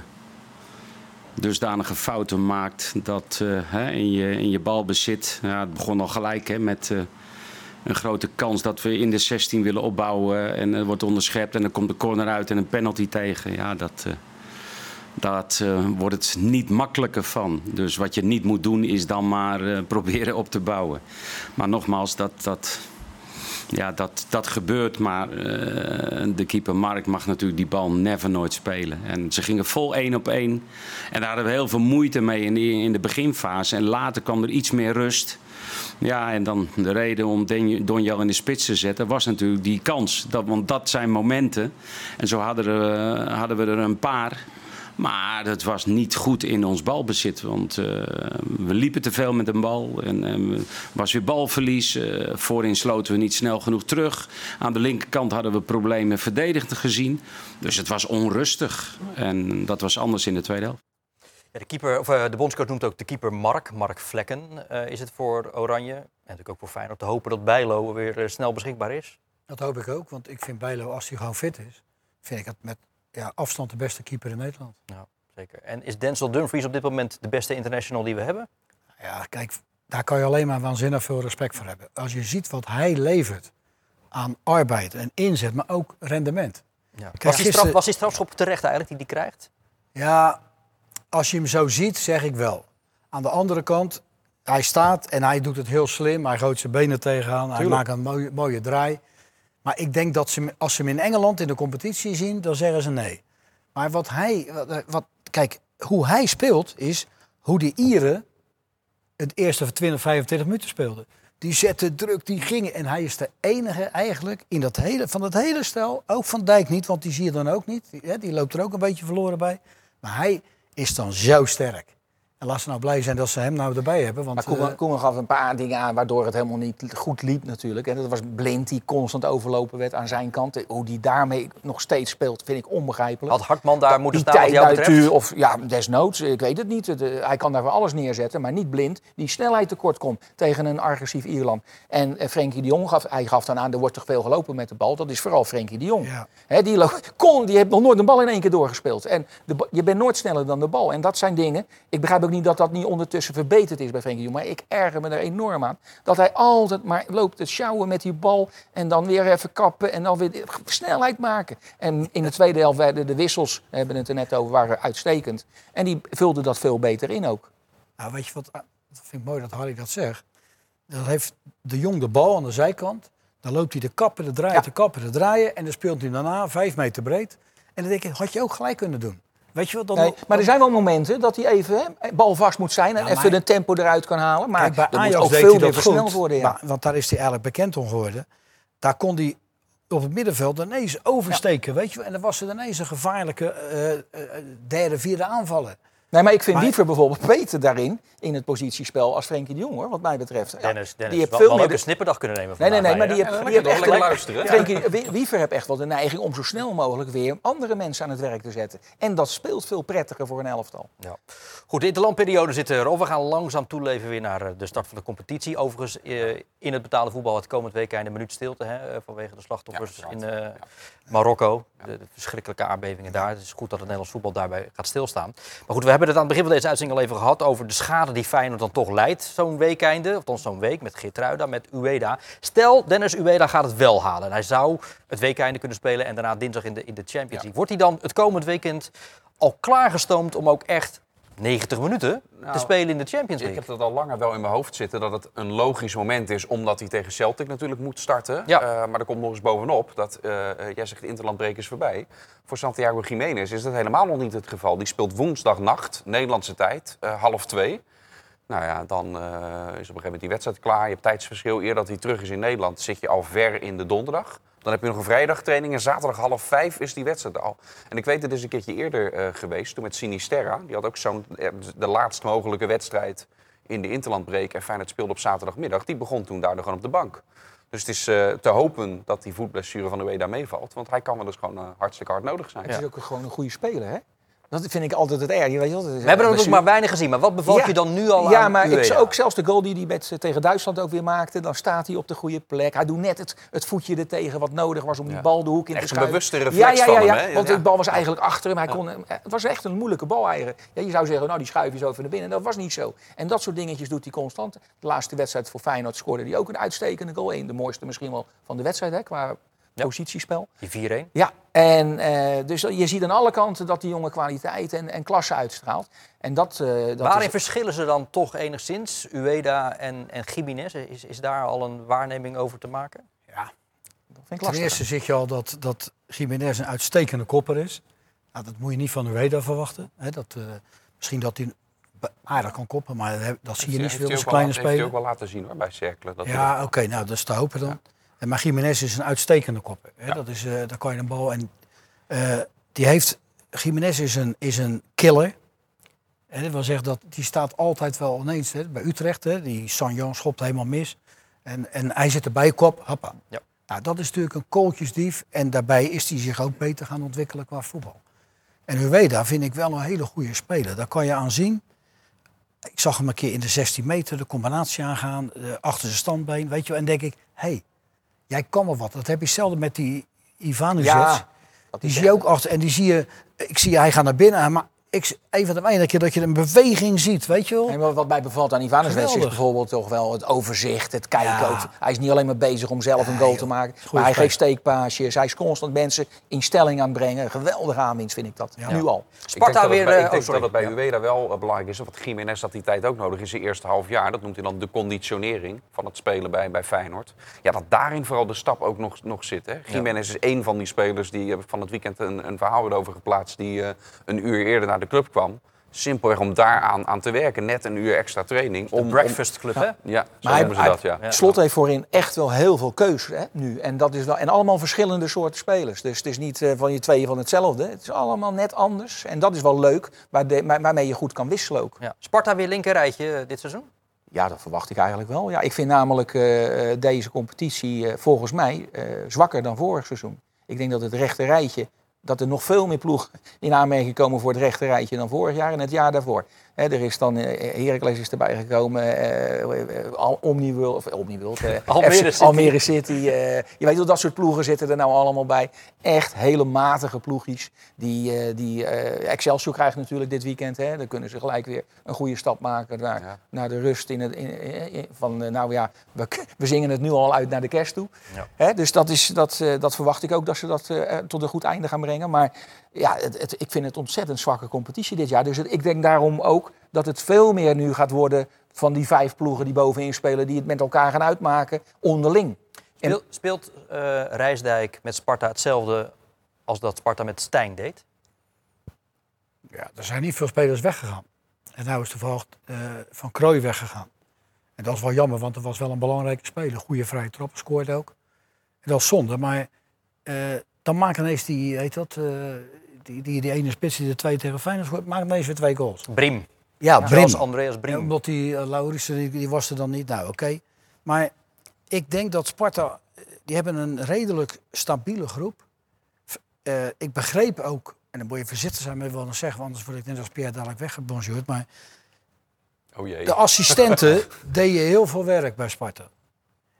Speaker 6: dusdanige fouten maakt dat eh, hè, in, je, in je balbezit. Ja, het begon al gelijk hè, met eh, een grote kans dat we in de 16 willen opbouwen. En er wordt onderschept en dan komt de corner uit en een penalty tegen. Ja, dat, eh, dat eh, wordt het niet makkelijker van. Dus wat je niet moet doen is dan maar eh, proberen op te bouwen. Maar nogmaals, dat, dat, ja, dat, dat gebeurt, maar eh, de keeper Mark mag natuurlijk die bal never nooit spelen. En ze gingen vol één op één. En daar hadden we heel veel moeite mee in de, in de beginfase. En later kwam er iets meer rust. Ja, en dan de reden om Donjel in de spits te zetten was natuurlijk die kans. Dat, want dat zijn momenten. En zo hadden, hadden we er een paar. Maar het was niet goed in ons balbezit. Want eh, we liepen te veel met een bal. En er was weer balverlies. Eh, voorin sloten we niet snel genoeg terug. Aan de linkerkant hadden we problemen verdedigend gezien. Dus het was onrustig. En dat was anders in de tweede helft.
Speaker 2: Ja, de, keeper, of, eh, de bondscoach noemt ook de keeper Mark, Mark Vlekken eh, is het voor Oranje. En natuurlijk ook voor Feyenoord te hopen dat Bijlo weer snel beschikbaar is.
Speaker 5: Dat hoop ik ook, want ik vind Bijlo, als hij gewoon fit is, vind ik het met ja, afstand de beste keeper in Nederland.
Speaker 2: Ja, zeker. En is Denzel Dumfries op dit moment de beste international die we hebben?
Speaker 5: Ja, kijk, daar kan je alleen maar waanzinnig veel respect voor hebben. Als je ziet wat hij levert aan arbeid en inzet, maar ook rendement.
Speaker 2: Ja.
Speaker 5: Kijk,
Speaker 2: was, die straf, was die strafschop terecht eigenlijk die die krijgt?
Speaker 5: Ja, als je hem zo ziet, zeg ik wel. Aan de andere kant, hij staat en hij doet het heel slim. Hij gooit zijn benen tegenaan, hij maakt een mooie, mooie draai. Maar ik denk dat ze, als ze hem in Engeland in de competitie zien, dan zeggen ze nee. Maar wat hij, wat, wat, kijk, hoe hij speelt is hoe die Ieren het eerste van 20, 25 minuten speelden. Die zetten druk, die gingen. En hij is de enige eigenlijk in dat hele, van het hele stel. Ook van Dijk niet, want die zie je dan ook niet. Die loopt er ook een beetje verloren bij. Maar hij is dan zo sterk. En laat ze nou blij zijn dat ze hem nou erbij hebben. Want,
Speaker 3: Maar Koeman,
Speaker 5: eh,
Speaker 3: Koeman gaf een paar dingen aan waardoor het helemaal niet goed liep natuurlijk. En dat was Blind die constant overlopen werd aan zijn kant. Hoe die daarmee nog steeds speelt vind ik onbegrijpelijk.
Speaker 2: Had Hartman daar moeten
Speaker 3: die
Speaker 2: staan wat jou
Speaker 3: of ja, desnoods, ik weet het niet. Eh, hij kan daar voor alles neerzetten, maar niet blind. Die snelheid tekort komt tegen een agressief Ierland. En eh, Frenkie de Jong gaf, hij gaf dan aan, er wordt toch veel gelopen met de bal. Dat is vooral Frenkie de Jong.
Speaker 5: Ja.
Speaker 3: Hè, die, kon, die heeft nog nooit een bal in één keer doorgespeeld. En de, je bent nooit sneller dan de bal. En dat zijn dingen. Ik begrijp ook niet dat dat niet ondertussen verbeterd is bij Frenkie. Maar ik erger me er enorm aan. Dat hij altijd maar loopt te sjouwen met die bal. En dan weer even kappen. En dan weer snelheid maken. En in de tweede helft werden de wissels, we hebben het er net over, waren uitstekend. En die vulden dat veel beter in ook.
Speaker 5: nou, weet je wat, dat vind ik mooi dat Harry dat zegt. Dan heeft de jong de bal aan de zijkant. Dan loopt hij de kappen, de draaien,
Speaker 3: Ja.
Speaker 5: de kappen, de draaien. En dan speelt hij daarna vijf meter breed. En dan denk ik, had je ook gelijk kunnen doen. Weet je wat? Dan,
Speaker 3: Nee, maar er zijn wel momenten dat hij even hè, balvast moet zijn en
Speaker 5: Ja,
Speaker 3: even de tempo eruit kan halen. Maar
Speaker 5: Kijk, bij
Speaker 3: moet ook veel meer versneld worden. Ja.
Speaker 5: Maar- want daar is hij eigenlijk bekend om geworden. Daar kon hij op het middenveld ineens oversteken, weet je. En dan was er ineens een gevaarlijke eh, eh, derde, vierde aanvaller.
Speaker 3: Nee, maar ik vind
Speaker 5: Maar-
Speaker 3: liever bijvoorbeeld beter daarin in het positiespel als Frenkie de Jong, hoor, wat mij betreft. Ja,
Speaker 2: Dennis, Dennis
Speaker 3: die heeft
Speaker 2: wel,
Speaker 3: veel
Speaker 2: wel
Speaker 3: meer de-
Speaker 2: een snipperdag kunnen nemen
Speaker 3: Nee, nee, nee, maar die heeft,
Speaker 4: Ja,
Speaker 3: die heeft
Speaker 4: lekker
Speaker 3: echt
Speaker 4: luisteren.
Speaker 3: Frenkie Wiever heeft echt wel de neiging om zo snel mogelijk weer andere mensen aan het werk te zetten. En dat speelt veel prettiger voor een elftal.
Speaker 2: Ja. Goed, de interlandperiode zit erop. We gaan langzaam toeleven weer naar eh, de start van de competitie. Overigens, eh, in het betaalde voetbal het komend week een minuut stilte. Hè, eh, vanwege de slachtoffers
Speaker 4: Ja,
Speaker 2: in eh, Marokko. De, de verschrikkelijke aardbevingen daar. Het is goed dat het Nederlands voetbal daarbij gaat stilstaan. Maar goed, we hebben het aan het begin van deze uitzending al even gehad... over de schade die Feyenoord dan toch leidt, zo'n weekeinde. Of dan zo'n week met Geertruida, met Ueda. Stel, Dennis Ueda gaat het wel halen. En hij zou het weekeinde kunnen spelen en daarna dinsdag in de, in de Champions League. Wordt hij dan het komend weekend al klaargestoomd om ook echt 90 minuten te
Speaker 4: Nou,
Speaker 2: spelen in de Champions
Speaker 4: Ik
Speaker 2: League?
Speaker 4: heb dat al langer wel in mijn hoofd zitten dat het een logisch moment is, omdat hij tegen Celtic natuurlijk moet starten.
Speaker 2: Ja.
Speaker 4: Eh, maar er komt nog eens bovenop dat, eh, eh, jij zegt de interlandbreek is voorbij. Voor Santiago Jiménez is dat helemaal nog niet het geval. Die speelt woensdagnacht, Nederlandse tijd, half twee. Nou ja, dan is op een gegeven moment die wedstrijd klaar. Je hebt tijdsverschil. Eer dat hij terug is in Nederland, zit je al ver in de donderdag. Dan heb je nog een vrijdagtraining en zaterdag half vijf is die wedstrijd al. En ik weet, het is een keertje eerder eh, geweest, toen met Sinisterra. Die had ook zo'n, eh, de laatst mogelijke wedstrijd in de Interlandbreek. En Feyenoord speelde op zaterdagmiddag. Die begon toen daardoor gewoon op de bank. Dus het is eh, te hopen dat die voetblessure van de Ueda meevalt. Want hij kan wel dus gewoon hartstikke hard nodig zijn.
Speaker 3: Het is ook gewoon een goede speler, hè? Dat vind ik altijd het erg. Je weet wel, dat is-
Speaker 2: We hebben er ook maar weinig gezien. Maar wat bevalt
Speaker 3: Ja.
Speaker 2: je dan nu al
Speaker 3: Ja,
Speaker 2: aan
Speaker 3: maar ik, ook zelfs de goal die hij met, eh, tegen Duitsland ook weer maakte, dan staat hij op de goede plek. Hij doet net het, het voetje er tegen wat nodig was om die
Speaker 4: Ja.
Speaker 3: bal de hoek in
Speaker 4: Echt
Speaker 3: te
Speaker 4: een
Speaker 3: schuiven.
Speaker 4: bewuste reflex
Speaker 3: ja, ja, ja,
Speaker 4: van
Speaker 3: ja,
Speaker 4: hem?
Speaker 3: Want
Speaker 4: Ja.
Speaker 3: de bal was eigenlijk achter hem. Hij kon, hem- het was echt een moeilijke bal eigenlijk. Ja, je zou zeggen, nou die schuif je zo even naar binnen. Dat was niet zo. En dat soort dingetjes doet hij constant. De laatste wedstrijd voor Feyenoord scoorde hij ook een uitstekende goal. Eén, de mooiste misschien wel van de wedstrijd, hè, qua positiespel.
Speaker 2: Die 4-1.
Speaker 3: Ja, en eh, dus je ziet aan alle kanten dat die jongen kwaliteit en, en klasse uitstraalt. En dat, eh dat
Speaker 2: Waarin
Speaker 3: is,
Speaker 2: verschillen ze dan toch enigszins, Ueda en, en Jiménez? Is, is daar al een waarneming over te maken?
Speaker 3: dat vind ik
Speaker 5: Ten
Speaker 3: lastig.
Speaker 5: eerste zeg je al dat, dat Jiménez een uitstekende kopper is. Nou, dat moet je niet van Ueda verwachten. Hè, dat, eh, misschien dat hij aardig kan koppen, maar dat- dat zie je niet
Speaker 4: hij
Speaker 5: als kleine
Speaker 4: laten- Heeft hij
Speaker 5: speler.
Speaker 4: ook wel laten zien hoor, bij. Dat dat-
Speaker 5: Ja, oké, nou dat is te hopen dan. Maar Jiménez is een uitstekende kopper. Hè? Dat is, eh daar kan je een bal. En eh, die heeft. Jiménez is een, is een killer. En dat wil zeggen dat die staat altijd wel ineens. Hè? Bij Utrecht, hè? die Sanjan schopt helemaal mis. En, en hij zit erbij, kop, hoppa.
Speaker 2: Ja.
Speaker 5: Nou, dat is natuurlijk een kooltjesdief. En daarbij is hij zich ook beter gaan ontwikkelen qua voetbal. En Ueda vind ik wel een hele goede speler. Daar kan je aan zien. Ik zag hem een keer in de 16 meter de combinatie aangaan, eh, achter zijn standbeen, weet je wel. En denk ik, hé, hey, jij kan wel wat. Dat heb je zelden met die Ivanuzic.
Speaker 3: Ja,
Speaker 5: die zie je ook achter. En die zie je, ik zie hij gaat naar binnen, maar ik, een van de weinige keer dat je een beweging ziet, weet je wel.
Speaker 3: En wat mij bevalt aan Ivanovic is bijvoorbeeld toch wel het overzicht, het kijken.
Speaker 5: Ja.
Speaker 3: Hij is niet alleen maar bezig om zelf een goal
Speaker 5: joh.
Speaker 3: te maken.
Speaker 5: Goeie
Speaker 3: Maar hij geeft steekpaasjes. Hij is constant mensen in stelling aan het brengen. Geweldige aanwinst vind ik dat.
Speaker 5: Ja.
Speaker 3: Nu al.
Speaker 4: Ik
Speaker 2: Sparta
Speaker 4: denk dat het
Speaker 2: weer...
Speaker 4: bij-
Speaker 2: eh,
Speaker 4: Ik
Speaker 2: oh,
Speaker 4: denk
Speaker 2: sorry.
Speaker 4: dat het bij
Speaker 2: Ja.
Speaker 4: Ueda wel eh, belangrijk is. Want Jiménez had die tijd ook nodig in zijn eerste half jaar. Dat noemt hij dan de conditionering van het spelen bij, bij Feyenoord. Ja, dat daarin vooral de stap ook nog, nog zit. Hè. Jiménez is één van die spelers die eh, van het weekend een, een verhaal werd over geplaatst. Die eh, een uur eerder naar de club kwam. Simpelweg om daaraan aan te werken. Net een uur extra training. Om,
Speaker 2: De Breakfast Club, hè?
Speaker 4: ja, zo
Speaker 3: Maar hij-
Speaker 4: noemen ze dat, ja.
Speaker 2: Ja.
Speaker 3: Slot heeft voorin echt wel heel veel keus hè, nu. En, dat is wel, en allemaal verschillende soorten spelers. Dus het is niet eh, van je tweeën van hetzelfde. Het is allemaal net anders. En dat is wel leuk, waar- waarmee je goed kan wisselen ook.
Speaker 2: Ja. Sparta weer linkerrijtje eh, dit seizoen?
Speaker 3: Ja, dat verwacht ik eigenlijk wel. Ja, ik vind namelijk eh, deze competitie volgens mij eh, zwakker dan vorig seizoen. Ik denk dat het rechte rijtje, dat er nog veel meer ploegen in aanmerking komen voor het rechte rijtje dan vorig jaar en het jaar daarvoor. Er is dan, eh Heracles is erbij gekomen, eh, eh, Al- Omniworld, of Omniworld, eh,
Speaker 2: Almere City.
Speaker 3: Almere City. eh, je weet wel, dat soort ploegen zitten er nou allemaal bij. Echt hele matige ploegjes. Die, eh, die, eh, Excelsior krijgt natuurlijk dit weekend, hè, dan kunnen ze gelijk weer een goede stap maken naar,
Speaker 4: Ja.
Speaker 3: naar de rust in het, in, van, eh, nou ja, we, we zingen het nu al uit naar de kerst toe.
Speaker 2: Ja.
Speaker 3: Dus dat, is, dat, eh, dat verwacht ik ook dat ze dat eh, tot een goed einde gaan brengen. Maar ja, het, het- ik vind het ontzettend zwakke competitie dit jaar. Dus het- ik denk daarom ook dat het veel meer nu gaat worden van die vijf ploegen die bovenin spelen, die het met elkaar gaan uitmaken, onderling. En-
Speaker 2: speelt eh, Rijsdijk met Sparta hetzelfde als dat Sparta met Stijn deed?
Speaker 5: Ja, er zijn niet veel spelers weggegaan. En nou is toevallig eh Van Krooi weggegaan. En dat is wel jammer, want er was wel een belangrijke speler. Goede vrije trappen, scoort ook. En dat is zonde, maar eh, dan maakt ineens die, heet dat, eh, die, die, die ene spits die de twee tegen Feyenoord scoort, maakt ineens weer twee goals.
Speaker 2: Brim.
Speaker 5: Ja,
Speaker 2: Zoals Andreas
Speaker 5: Ja,
Speaker 2: Brim.
Speaker 5: omdat die uh, Laurissen, die, die was er dan niet. Nou, oké. Maar ik denk dat Sparta, eh, die hebben een redelijk stabiele groep. Ik begreep ook, en dan moet je voorzichtig zijn met wat ik zeggen, want anders word ik net als Pierre dadelijk weggebonjourd. Maar
Speaker 4: Oh jee.
Speaker 5: de assistenten deden heel veel werk bij Sparta.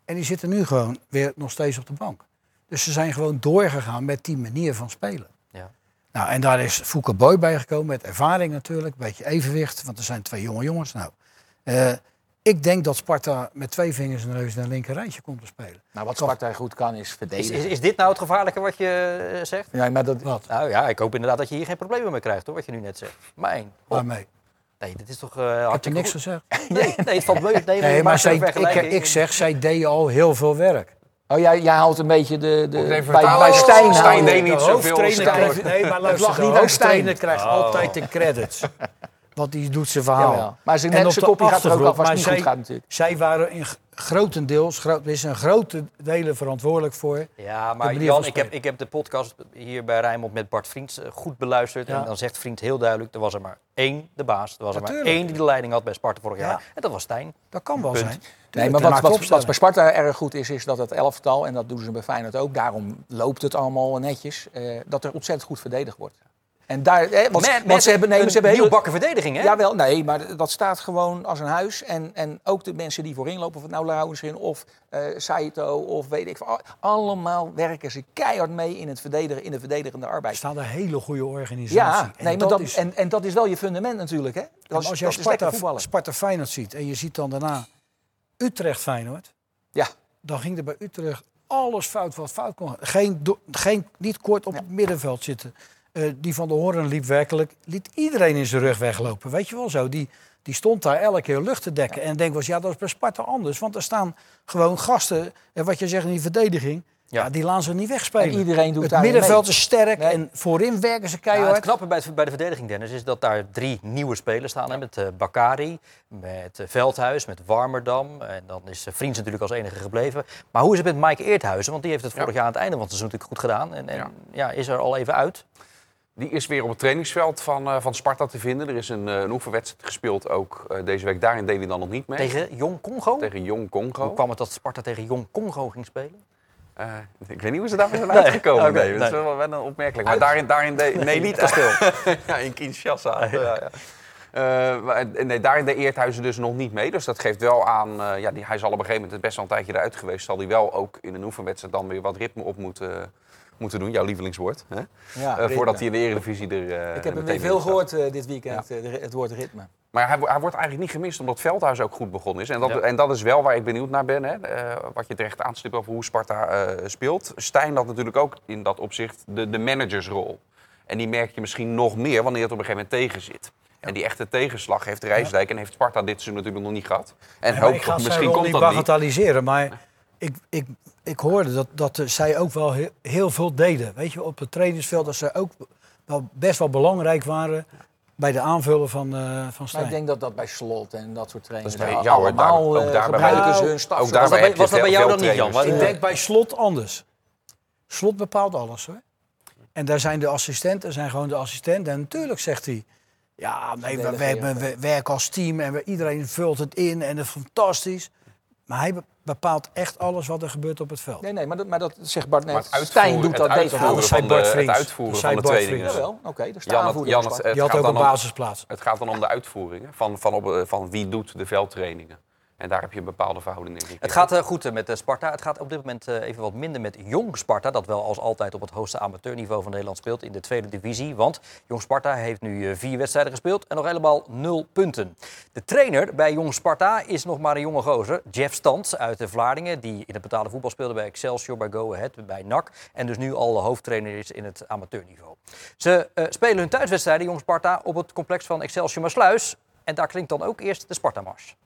Speaker 5: En die zitten nu gewoon weer nog steeds op de bank. Dus ze zijn gewoon doorgegaan met die manier van spelen.
Speaker 2: Ja.
Speaker 5: Nou, en daar is Fouke Boy bijgekomen met ervaring natuurlijk, een beetje evenwicht, want er zijn twee jonge jongens. Nou, eh, ik denk dat Sparta met twee vingers in de neus naar een linker rijtje komt te spelen.
Speaker 3: Nou, wat Sparta goed kan is verdedigen.
Speaker 2: is, is dit nou het gevaarlijke wat je eh, zegt?
Speaker 3: Ja, maar dat,
Speaker 5: Wat?
Speaker 2: Nou ja, ik hoop inderdaad dat je hier geen problemen mee krijgt, hoor, wat je nu net zegt. Mijn. God.
Speaker 5: Waarmee?
Speaker 2: Nee, dit is toch
Speaker 5: Ik
Speaker 2: eh
Speaker 5: heb er
Speaker 2: hartstikke
Speaker 5: niks
Speaker 2: goed.
Speaker 5: gezegd.
Speaker 2: Nee, nee, het valt mee. Nee,
Speaker 5: Nee,
Speaker 2: je
Speaker 5: maar zij, ik, ik zeg, zij deden al heel veel werk.
Speaker 3: Oh, jij, jij haalt een beetje de... de bij, bij Stijn
Speaker 4: Stijn deed niet
Speaker 5: De
Speaker 4: zoveel
Speaker 5: hoofdtrainer
Speaker 4: Stijn.
Speaker 5: krijgt- Nee, maar luister,
Speaker 3: lag niet aan
Speaker 5: hoofdtrainer
Speaker 3: Stijn.
Speaker 5: krijgt altijd de credits. Want die doet zijn verhaal.
Speaker 3: Maar zijn,
Speaker 5: En
Speaker 3: net,
Speaker 5: op
Speaker 3: zijn
Speaker 5: de
Speaker 3: kopje gaat er ook af
Speaker 5: achtergrond,
Speaker 3: als het
Speaker 5: maar
Speaker 3: niet goed
Speaker 5: zij-
Speaker 3: gaat natuurlijk.
Speaker 5: Zij waren in grotendeels, groot, is een grote delen verantwoordelijk voor.
Speaker 2: Ja, maar Jan, ik heb, ik heb de podcast hier bij Rijnmond met Bart Vriends eh, goed beluisterd.
Speaker 5: Ja.
Speaker 2: En dan zegt Vriend heel duidelijk, er was er maar één, de baas. Er was er maar één die de leiding had bij Sparta vorig
Speaker 5: Ja.
Speaker 2: jaar. En dat was Stijn.
Speaker 5: Dat kan wel
Speaker 2: Punt.
Speaker 5: zijn.
Speaker 3: Nee, maar wat, wat, wat bij Sparta erg goed is, is dat het elftal, en dat doen ze bij Feyenoord ook, daarom loopt het allemaal netjes, eh, dat er ontzettend goed verdedigd wordt. En daar, eh, want,
Speaker 2: Met- met
Speaker 3: want ze hebben, nee,
Speaker 2: een
Speaker 3: ze hebben hele,
Speaker 2: nieuwbakken verdediging, hè?
Speaker 3: Jawel, nee, maar dat staat gewoon als een huis. En, en ook de mensen die voorin lopen, of het nou Lauwers in of eh Saito of weet ik veel. Allemaal werken ze keihard mee in, het verdedigen, in de verdedigende
Speaker 5: Er
Speaker 3: arbeid.
Speaker 5: staat een hele goede organisatie.
Speaker 3: Ja,
Speaker 5: En
Speaker 3: nee, maar dat,
Speaker 5: is,
Speaker 3: en, en dat is wel je fundament natuurlijk. Hè? Dat
Speaker 5: als
Speaker 3: dat lekker
Speaker 5: Sparta. Sparta Feyenoord ziet en je ziet dan daarna Utrecht Feyenoord.
Speaker 3: Ja.
Speaker 5: Dan ging er bij Utrecht alles fout wat fout kon. Geen, geen, niet kort op het middenveld zitten. Eh, die van de Hoorn liep werkelijk, liet iedereen in zijn rug weglopen. Weet je wel zo? Die, die stond daar elke keer lucht te dekken. En denk was, ja, dat is bij Sparta anders. Want er staan gewoon gasten, en wat je zegt in die verdediging, ja.
Speaker 2: Ja.
Speaker 5: die laten ze niet wegspelen.
Speaker 3: En iedereen doet
Speaker 5: het middenveld
Speaker 3: mee.
Speaker 5: is sterk
Speaker 3: Nee.
Speaker 5: en voorin werken ze
Speaker 2: Ja,
Speaker 5: keihard.
Speaker 2: het knappe bij, het- bij de verdediging, Dennis, is dat daar drie nieuwe spelers staan. Hè, met eh, Bakari, met eh, Veldhuis, met Warmerdam. En dan is uh, Vriends natuurlijk als enige gebleven. Maar hoe is het met Mike Eerthuizen? Want die heeft het vorig jaar aan het einde van het seizoen natuurlijk goed gedaan. En, en ja.
Speaker 4: Ja.
Speaker 2: is er al even uit.
Speaker 4: Die is weer op het trainingsveld van, eh, van Sparta te vinden. Er is een, eh, een oefenwedstrijd gespeeld ook eh, deze week. Daarin deed hij dan nog niet mee.
Speaker 2: Tegen Jong Congo?
Speaker 4: Tegen Jong Congo.
Speaker 2: Hoe kwam het dat Sparta tegen Jong Congo ging spelen?
Speaker 4: Ik weet niet hoe ze daar zijn uitgekomen. nee, Dat is wel, wel een opmerkelijk. Maar daarin, daarin deed... Nee, niet kasteel. ja, in Kinshasa. ja, ja. Maar, nee, daarin deed Eerthuizen dus nog niet mee. Dus dat geeft wel aan... eh, ja, die, hij zal op een gegeven moment best wel een tijdje eruit geweest. Zal hij wel ook in een oefenwedstrijd dan weer wat ritme op moeten, moeten doen. Jouw lievelingswoord. Hè?
Speaker 3: Ja,
Speaker 4: Eh, voordat hij in de Eredivisie er eh,
Speaker 3: Ik heb hem weer veel gehoord eh, dit weekend, eh, het woord ritme.
Speaker 4: Maar hij, hij wordt eigenlijk niet gemist omdat Veldhuis ook goed begonnen is. En dat,
Speaker 2: Ja.
Speaker 4: en dat is wel waar ik benieuwd naar ben. Hè? eh, wat je terecht aanstipt over hoe Sparta eh, speelt. Stijn had natuurlijk ook in dat opzicht de, de managersrol. En die merk je misschien nog meer wanneer het op een gegeven moment tegen zit. En die echte tegenslag heeft Rijsdijk en heeft Sparta dit seizoen natuurlijk nog niet gehad. En hoop,
Speaker 5: ik
Speaker 4: misschien komt
Speaker 5: niet
Speaker 4: dat niet.
Speaker 5: bagatelliseren, maar ik, ik, ik hoorde dat, dat zij ook wel heel, heel veel deden. Weet je, op het trainingsveld dat ze ook wel best wel belangrijk waren bij de aanvullen van, eh van
Speaker 3: Maar
Speaker 5: Stijn.
Speaker 3: ik denk dat dat bij Slot en dat soort trainers...
Speaker 4: Dat is bij-
Speaker 3: daar
Speaker 4: ja hoor, daar-
Speaker 3: allemaal
Speaker 4: ook
Speaker 3: eh,
Speaker 4: daarbij-
Speaker 3: gebruiken ze hun staf.
Speaker 4: ook
Speaker 3: zo.
Speaker 4: daarbij
Speaker 2: Was dat bij- was dat jou dan niet, Jan?
Speaker 5: Ik denk bij Slot anders. Slot bepaalt alles hoor. En daar zijn de assistenten, zijn gewoon de assistenten. En natuurlijk zegt hij, ja, nee, we, we,
Speaker 3: Delegeren.
Speaker 5: we- we werken als team en we, iedereen vult het in en dat is fantastisch. Maar hij be- bepaalt echt alles wat er gebeurt op het veld.
Speaker 3: Nee, nee, maar dat, maar dat zegt Bart net.
Speaker 4: Maar het
Speaker 3: Stijn
Speaker 4: uitvoeren-
Speaker 3: doet dat
Speaker 4: het
Speaker 3: beter.
Speaker 4: uitvoeren
Speaker 5: dat zei Bart
Speaker 4: Het
Speaker 5: Vriends.
Speaker 4: uitvoeren
Speaker 5: Dat
Speaker 4: van de
Speaker 5: Bart
Speaker 4: trainingen.
Speaker 5: Vriends.
Speaker 3: Jawel, oké, dat is de
Speaker 4: Jan, het, Jan, het, het
Speaker 5: Die had
Speaker 4: gaat
Speaker 5: ook een
Speaker 4: om,
Speaker 5: basisplaats.
Speaker 4: Het gaat dan om de uitvoeringen van, van, op, van wie doet de veldtrainingen. En daar heb je een bepaalde verhouding, ik.
Speaker 2: Het gaat eh, goed eh, met eh, Sparta. Het gaat op dit moment even wat minder met Jong Sparta. Dat wel als altijd op het hoogste amateurniveau van Nederland speelt in de tweede divisie. Want Jong Sparta heeft nu vier wedstrijden gespeeld en nog helemaal nul punten. De trainer bij Jong Sparta is nog maar een jonge gozer. Jeff Stans uit de Vlaardingen. Die in het betaalde voetbal speelde bij Excelsior, bij Go Ahead, bij NAC. En dus nu al hoofdtrainer is in het amateurniveau. Ze spelen hun thuiswedstrijden, Jong Sparta, op het complex van Excelsior Maasluis. En daar klinkt dan ook eerst de Sparta-mars.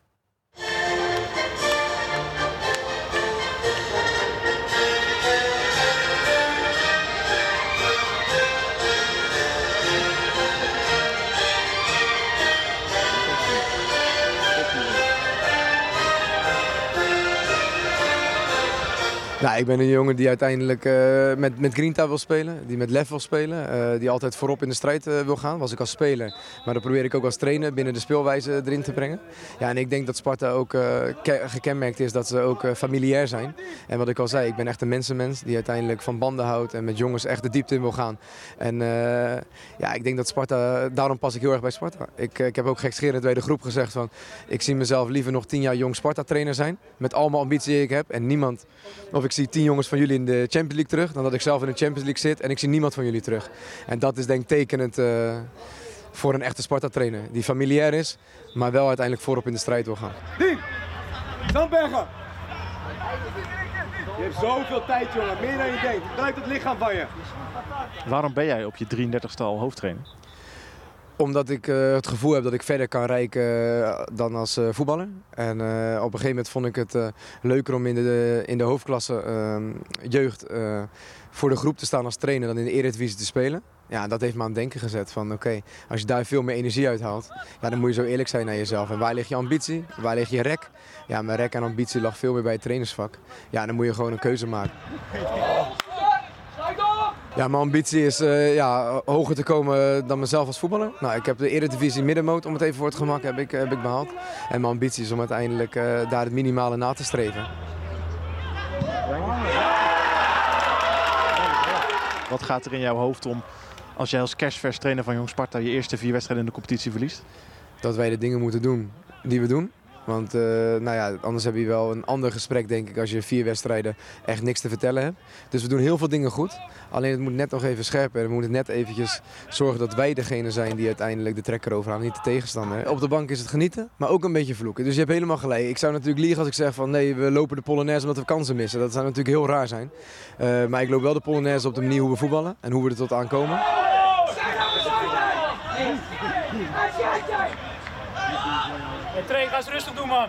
Speaker 7: Nou, ik ben een jongen die uiteindelijk eh, met, met Grinta wil spelen, die met lef wil spelen, eh, die altijd voorop in de strijd eh, wil gaan. Was ik als speler, maar dat probeer ik ook als trainer binnen de speelwijze erin te brengen. Ja, en ik denk dat Sparta ook ke- gekenmerkt is dat ze ook familiair zijn. En wat ik al zei, ik ben echt een mensenmens die uiteindelijk van banden houdt en met jongens echt de diepte in wil gaan. En ja, ik denk dat Sparta, daarom pas ik heel erg bij Sparta. Ik, ik heb ook gekscherend bij de groep gezegd van, ik zie mezelf liever nog tien jaar jong Sparta trainer zijn. Met allemaal ambitie die ik heb en niemand, ik zie tien jongens van jullie in de Champions League terug, dan dat ik zelf in de Champions League zit en ik zie niemand van jullie terug. En dat is denk ik tekenend eh, voor een echte Sparta trainer. Die familiair is, maar wel uiteindelijk voorop in de strijd wil gaan.
Speaker 8: Ding! Zandbergen! Je hebt zoveel tijd, jongen. Meer dan je denkt. Gebruik het lichaam van je.
Speaker 9: Waarom ben jij op je 33ste al hoofdtrainer?
Speaker 7: Omdat ik eh, het gevoel heb dat ik verder kan reiken eh, dan als eh, voetballer. En op een gegeven moment vond ik het leuker om in de, in de hoofdklasse ehm, jeugd voor de groep te staan als trainer dan in de Eredivisie te spelen. Ja, dat heeft me aan het denken gezet van oké, als je daar veel meer energie uit haalt, ja, dan moet je zo eerlijk zijn naar jezelf. En waar ligt je ambitie? Waar ligt je rek? Ja, mijn rek en ambitie lag veel meer bij het trainersvak. Ja, dan moet je gewoon een keuze maken. Ja, mijn ambitie is eh, ja, hoger te komen dan mezelf als voetballer. Nou, ik heb de Eredivisie middenmoot, om het even voor het gemak, heb ik, heb ik behaald. En mijn ambitie is om uiteindelijk eh, daar het minimale na te streven.
Speaker 9: Wat gaat er in jouw hoofd om als jij als kerstvers trainer van Jong Sparta je eerste vier wedstrijden in de competitie verliest?
Speaker 7: Dat wij de dingen moeten doen die we doen. Want eh, nou ja, anders heb je wel een ander gesprek, denk ik, als je vier wedstrijden echt niks te vertellen hebt. Dus we doen heel veel dingen goed. Alleen het moet net nog even scherper. We moeten net eventjes zorgen dat wij degene zijn die uiteindelijk de trekker overhalen, niet de tegenstander. Op de bank is het genieten, maar ook een beetje vloeken. Dus je hebt helemaal gelijk. Ik zou natuurlijk liegen als ik zeg van nee, we lopen de Polonaise omdat we kansen missen. Dat zou natuurlijk heel raar zijn. Eh, maar ik loop wel de Polonaise op de manier hoe we voetballen en hoe we er tot aan komen.
Speaker 10: Train, ga eens rustig doen, man.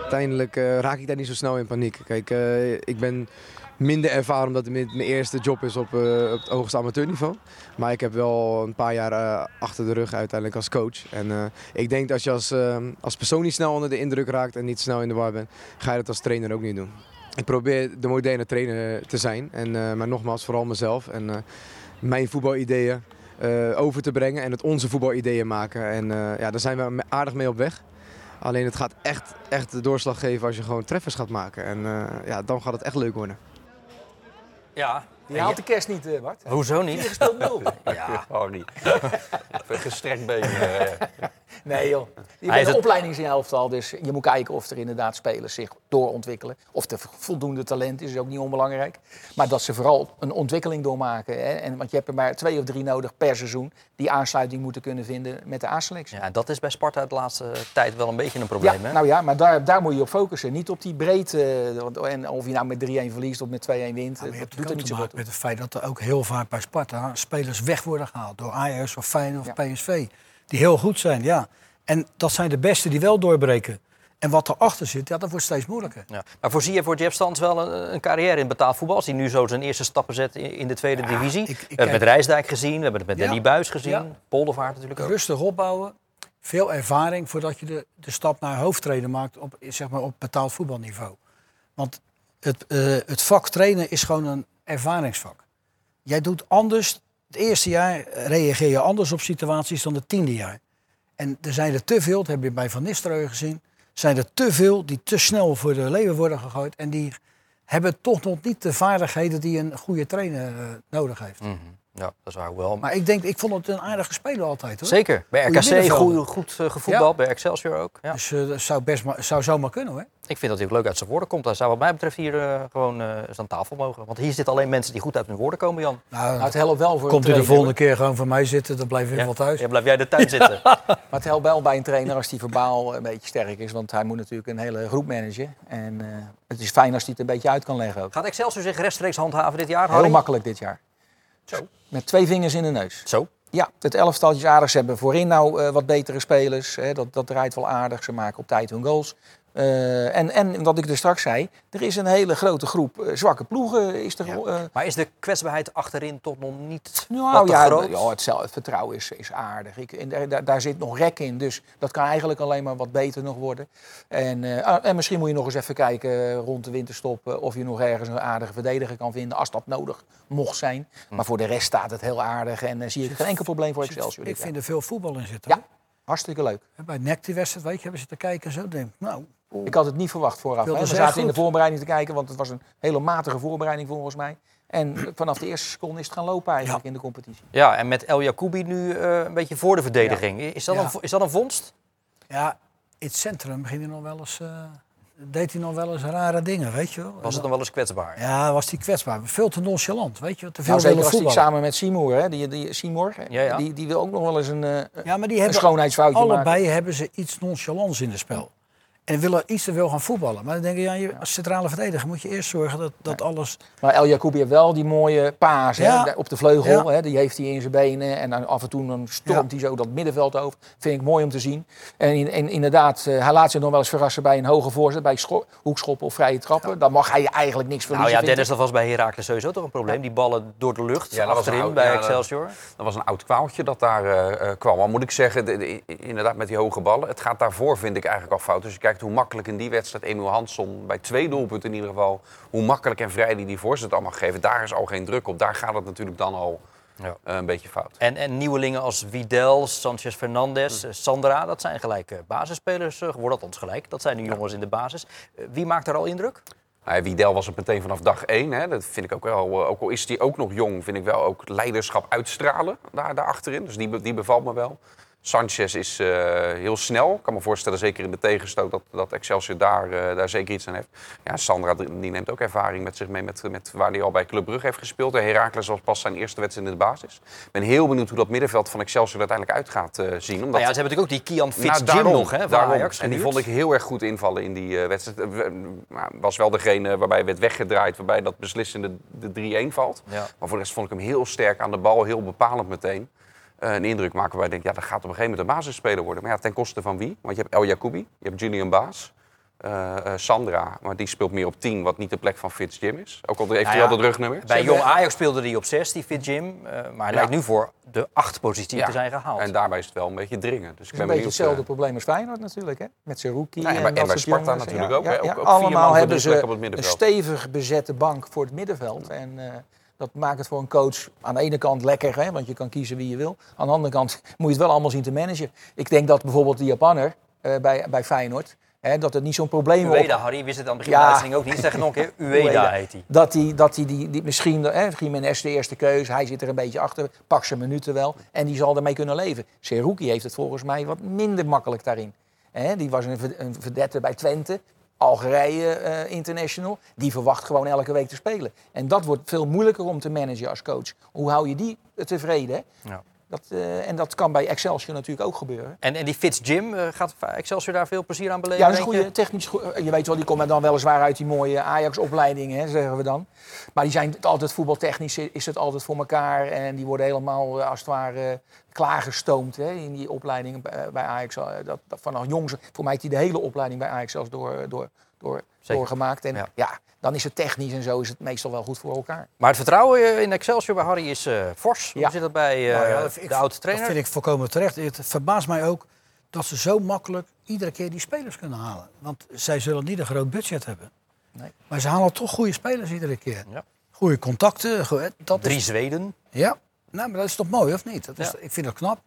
Speaker 7: Uiteindelijk eh, raak ik daar niet zo snel in paniek. Kijk, eh, ik ben minder ervaren omdat het mijn eerste job is op, eh, op het hoogste amateurniveau. Maar ik heb wel een paar jaar achter de rug uiteindelijk als coach. En ik denk dat als je als, als persoon niet snel onder de indruk raakt en niet snel in de war bent, ga je dat als trainer ook niet doen. Ik probeer de moderne trainer te zijn. En, maar nogmaals, vooral mezelf. En mijn voetbalideeën eh, over te brengen en het onze voetbalideeën maken. En eh, ja, daar zijn we aardig mee op weg. Alleen het gaat echt, echt de doorslag geven als je gewoon treffers gaat maken. En eh, ja, dan gaat het echt leuk worden.
Speaker 2: Ja.
Speaker 3: Je haalt de kerst niet, eh, Bart.
Speaker 2: Hoezo niet?
Speaker 3: Vier gespeeld nul.
Speaker 2: Ja.
Speaker 4: Harry. Even gestrekt been.
Speaker 3: Nee joh. Je
Speaker 2: Hij is
Speaker 3: bent een opleidingselftal, dus je moet kijken of er inderdaad spelers zich doorontwikkelen. Of er voldoende talent is, is ook niet onbelangrijk. Maar dat ze vooral een ontwikkeling doormaken. Hè? En, want je hebt er maar twee of drie nodig per seizoen die aansluiting moeten kunnen vinden met de A-selectie.
Speaker 2: Ja, dat is bij Sparta de laatste tijd wel een beetje een probleem.
Speaker 3: Ja,
Speaker 2: hè?
Speaker 3: nou ja, maar daar, daar moet je op focussen. Niet op die breedte. en of je nou met 3-1 verliest of met 2-1 wint.
Speaker 5: Maar je
Speaker 3: dat
Speaker 5: hebt
Speaker 3: doet
Speaker 5: ook
Speaker 3: er niet
Speaker 5: te
Speaker 3: zo
Speaker 5: maken
Speaker 3: goed.
Speaker 5: met het feit dat er ook heel vaak bij Sparta spelers weg worden gehaald. Door Ajax of Feyenoord of PSV. Die heel goed zijn, ja. En dat zijn de beste die wel doorbreken. En wat erachter zit, ja, dat wordt steeds moeilijker.
Speaker 2: Ja. Maar voorzie je voor Jeff Stans wel een, een carrière in betaald voetbal? Als hij nu zo zijn eerste stappen zet in, in de tweede divisie.
Speaker 5: ik- ik
Speaker 2: we hebben het met Rijsdijk gezien, we hebben het met
Speaker 5: Ja.
Speaker 2: Danny Buis gezien. Poldervaart natuurlijk ook.
Speaker 5: Rustig opbouwen, veel ervaring voordat je de, de stap naar hoofdtrainer maakt op, zeg maar, op betaald voetbalniveau. Want het, eh, het vak trainen is gewoon een ervaringsvak. Jij doet anders, het eerste jaar reageer je anders op situaties dan het tiende jaar. En er zijn er te veel, dat heb je bij Van Nistelrooy gezien, zijn er te veel die te snel voor de leeuwen worden gegooid. En die hebben toch nog niet de vaardigheden die een goede trainer eh, nodig heeft.
Speaker 2: Mhm. Ja, dat is waar wel.
Speaker 5: Maar ik denk, ik vond het een aardige speler altijd hoor.
Speaker 2: Zeker. Bij RKC goed, goed eh, gevoetbald, bij Excelsior ook. Ja.
Speaker 5: Dus eh, dat zou, best maar, zou zomaar kunnen hoor.
Speaker 2: Ik vind dat hij ook leuk uit zijn woorden komt. Hij zou wat mij betreft hier eh, gewoon eh, eens aan tafel mogen. Want hier zitten alleen mensen die goed uit hun woorden komen, Jan.
Speaker 5: Nou,
Speaker 3: Maar het helpt wel voor
Speaker 5: komt hij de volgende keer gewoon voor mij zitten, dan blijf ik
Speaker 2: Ja.
Speaker 5: wel thuis.
Speaker 2: Ja, blijf jij de tuin zitten.
Speaker 3: Maar het helpt wel bij een trainer als die verbaal een beetje sterk is. Want hij moet natuurlijk een hele groep managen. En eh, het is fijn als hij het een beetje uit kan leggen ook.
Speaker 2: Gaat Excelsior zich rechtstreeks handhaven dit jaar,
Speaker 3: Heel makkelijk dit jaar.
Speaker 2: Zo.
Speaker 3: Met twee vingers in de neus.
Speaker 2: Zo.
Speaker 3: Ja, het elftaltje is aardig. Ze hebben voorin nou eh, wat betere spelers. Hè. Dat, dat draait wel aardig. Ze maken op tijd hun goals. Eh, en, en wat ik er straks zei, er is een hele grote groep eh, zwakke ploegen. Is er, eh,
Speaker 2: Maar is de kwetsbaarheid achterin toch nog niet wat
Speaker 3: nou
Speaker 2: te
Speaker 3: ja,
Speaker 2: groot?
Speaker 3: ja het, zelf- het vertrouwen is, is aardig. Ik, en daar- daar, zit nog rek in, dus dat kan eigenlijk alleen maar wat beter nog worden. En, eh, ah, en misschien moet je nog eens even kijken rond de winterstop of je nog ergens een aardige verdediger kan vinden, als dat nodig mocht zijn.
Speaker 2: Hm.
Speaker 3: Maar voor de rest staat het heel aardig en zie ik geen enkel probleem voor Excelsior.
Speaker 5: Ik vind er veel voetbal in zitten.
Speaker 3: Ja. Hartstikke leuk.
Speaker 5: Bij NEC die wedstrijd, weet je, hebben ze te kijken en zo. Denk, ik, nou,
Speaker 3: Ik had het niet verwacht vooraf. We
Speaker 5: ze
Speaker 3: zaten in de voorbereiding te kijken, want het was een hele matige voorbereiding volgens mij. En vanaf de eerste seconde is het gaan lopen eigenlijk in de competitie.
Speaker 2: Ja, en met El Jacoubi nu eh, een beetje voor de verdediging. Is, dat
Speaker 5: Ja.
Speaker 2: een, is dat een vondst?
Speaker 5: ja, in het centrum ging hij nog wel eens, eh, deed hij nog wel eens rare dingen, weet je wel.
Speaker 2: Was het dan wel eens kwetsbaar?
Speaker 5: Ja, was hij kwetsbaar. Veel te nonchalant, weet je. Te veel
Speaker 3: Nou, zeker
Speaker 5: voetballen.
Speaker 3: samen met Seymour, hè, die, die, Seymour
Speaker 2: Ja, ja.
Speaker 3: Die, die wil ook nog wel eens een, eh,
Speaker 5: Ja, maar die
Speaker 3: een
Speaker 5: hebben
Speaker 3: schoonheidsfoutje
Speaker 5: allebei
Speaker 3: maken.
Speaker 5: hebben ze iets nonchalants in het spel. En willen iets te veel gaan voetballen. Maar dan denk je, ja, je, als centrale verdediger moet je eerst zorgen dat, dat alles...
Speaker 3: Maar El Jacoubi heeft wel die mooie paas hè,
Speaker 5: Ja.
Speaker 3: op de vleugel.
Speaker 5: Ja.
Speaker 3: Hè, die heeft hij in zijn benen. En dan af en toe dan stormt hij zo dat middenveld over. Vind ik mooi om te zien. En, in- en inderdaad, eh, hij laat zich nog wel eens verrassen bij een hoge voorzet. Bij scho- hoekschoppen of vrije trappen. Dan mag hij eigenlijk niks
Speaker 2: Nou
Speaker 3: verliezen.
Speaker 2: ja,
Speaker 3: vind
Speaker 2: Dennis,
Speaker 3: ik.
Speaker 2: dat was bij Heracles sowieso toch een probleem. Die ballen door de lucht,
Speaker 4: Ja, dat
Speaker 2: achterin
Speaker 4: oud-
Speaker 2: bij
Speaker 4: ja,
Speaker 2: Excelsior.
Speaker 4: Dat was een oud kwaaltje dat daar eh, eh, kwam. Maar moet ik zeggen, de- de- inderdaad met die hoge ballen. Het gaat daarvoor, vind ik eigenlijk al fout. Dus je kijkt hoe makkelijk in die wedstrijd Emil Hansson, bij twee doelpunten in ieder geval, hoe makkelijk en vrij die die voorzet allemaal geven. Daar is al geen druk op. Daar gaat het natuurlijk dan al
Speaker 2: Ja.
Speaker 4: eh, een beetje fout.
Speaker 2: En, en nieuwelingen als Vidal, Sanchez Fernandez,
Speaker 3: Hm.
Speaker 2: eh, Sandra, dat zijn gelijk eh, basisspelers eh, geworden. Althans gelijk, dat zijn nu jongens in de basis. Wie maakt daar al indruk?
Speaker 4: Nou, ja, Wiedel was het meteen vanaf dag één. Hè. Dat vind ik ook wel. Ook al is hij ook nog jong, vind ik wel ook leiderschap uitstralen daar, daar achterin. Dus die, die bevalt me wel. Sanchez is eh, heel snel. Ik kan me voorstellen, zeker in de tegenstoot, dat, dat Excelsior daar, eh, daar zeker iets aan heeft. Ja, Sandra die neemt ook ervaring met zich mee met, met waar hij al bij Club Brugge heeft gespeeld. En Heracles was pas zijn eerste wedstrijd in de basis. Ik ben heel benieuwd hoe dat middenveld van Excelsior uiteindelijk uit gaat eh, zien. Omdat
Speaker 2: Nou ja, ze hebben natuurlijk ook die Kian
Speaker 4: nou,
Speaker 2: Fitzjim
Speaker 4: daarom,
Speaker 2: nog hè, van. Ajax
Speaker 4: En die vond ik heel erg goed invallen in die wedstrijd. Was wel degene waarbij werd weggedraaid, waarbij dat beslissende de 3-1 valt.
Speaker 2: Ja.
Speaker 4: Maar voor de rest vond ik hem heel sterk aan de bal, heel bepalend meteen. Eh, een indruk maken waarbij ik denk, ja, dat gaat op een gegeven moment een basisspeler worden. Maar ja, ten koste van wie? Want je hebt El Jacoubi, je hebt Julian Baas, eh, eh, Sandra, maar die speelt meer op 10, wat niet de plek van Fitz Jim is. Ook al heeft
Speaker 2: Nou
Speaker 4: hij
Speaker 2: ja,
Speaker 4: wel dat rugnummer.
Speaker 2: Bij Jong Ajax speelde hij op 6, die Fitzjim. eh, maar hij
Speaker 4: Ja.
Speaker 2: lijkt nu voor de acht positie
Speaker 4: Ja.
Speaker 2: te zijn gehaald.
Speaker 4: En daarbij is het wel een beetje dringen. Dus ik
Speaker 3: Het is
Speaker 4: ben
Speaker 3: een beetje hetzelfde probleem als Feyenoord natuurlijk. Hè? Met zijn rookie.
Speaker 4: Ja, en bij- en
Speaker 3: dat
Speaker 4: bij Sparta
Speaker 3: jongens.
Speaker 4: natuurlijk ook? Ook- ook vier man
Speaker 3: allemaal hebben ze
Speaker 4: op het
Speaker 3: een stevig bezette bank voor het middenveld. En eh, dat maakt het voor een coach aan de ene kant lekker, hè? want je kan kiezen wie je wil. Aan de andere kant moet je het wel allemaal zien te managen. Ik denk dat bijvoorbeeld die Japanner eh, bij, bij Feyenoord... Dat het niet zo'n probleem wordt.
Speaker 2: Ueda, Harry, wist het aan het begin
Speaker 3: Ja.
Speaker 2: van de uitzending ook niet. Zeg nog een keer. Ueda heet hij.
Speaker 3: Dat hij, dat hij die, die misschien, hè, Jiménez de eerste keus, hij zit er een beetje achter, pak zijn minuten wel. En die zal ermee kunnen leven. Seruki heeft het volgens mij wat minder makkelijk daarin. Die was een, een verdette bij Twente, Algerije eh, International. Die verwacht gewoon elke week te spelen. En dat wordt veel moeilijker om te managen als coach. Hoe hou je die tevreden?
Speaker 2: Ja.
Speaker 3: Dat, eh, en dat kan bij Excelsior natuurlijk ook gebeuren.
Speaker 2: En, en die Fitzjim, eh gaat Excelsior daar veel plezier aan beleven?
Speaker 3: Ja, dat is een goede technisch. goe- Je weet wel, die komen dan weliswaar uit die mooie Ajax-opleidingen, zeggen we dan. Maar die zijn altijd voetbaltechnisch, is het altijd voor elkaar. En die worden helemaal, eh, als het ware, klaargestoomd hè, in die opleidingen bij Ajax. Eh, Dat, dat vanaf jongs, voor mij heeft hij de hele opleiding bij Ajax zelfs door, door, door,
Speaker 2: Zeker.
Speaker 3: doorgemaakt. En
Speaker 2: Ja.
Speaker 3: ja. Dan is het technisch en zo is het meestal wel goed voor elkaar.
Speaker 2: Maar het vertrouwen eh, in Excelsior bij Harry is eh, fors. Hoe
Speaker 3: Ja.
Speaker 2: zit dat bij
Speaker 5: Nou ja, dat vind ik-
Speaker 2: de oude trainer?
Speaker 5: Dat vind ik volkomen terecht. Het verbaast mij ook dat ze zo makkelijk iedere keer die spelers kunnen halen. Want zij zullen niet een groot budget hebben.
Speaker 3: Nee.
Speaker 5: Maar ze halen toch goede spelers iedere keer.
Speaker 2: Ja.
Speaker 5: Goede contacten. goe- Dat
Speaker 2: Drie
Speaker 5: is,
Speaker 2: Zweden.
Speaker 5: ja, nou, maar dat is toch mooi, of niet? Dat is,
Speaker 2: Ja.
Speaker 5: Ik vind dat knap.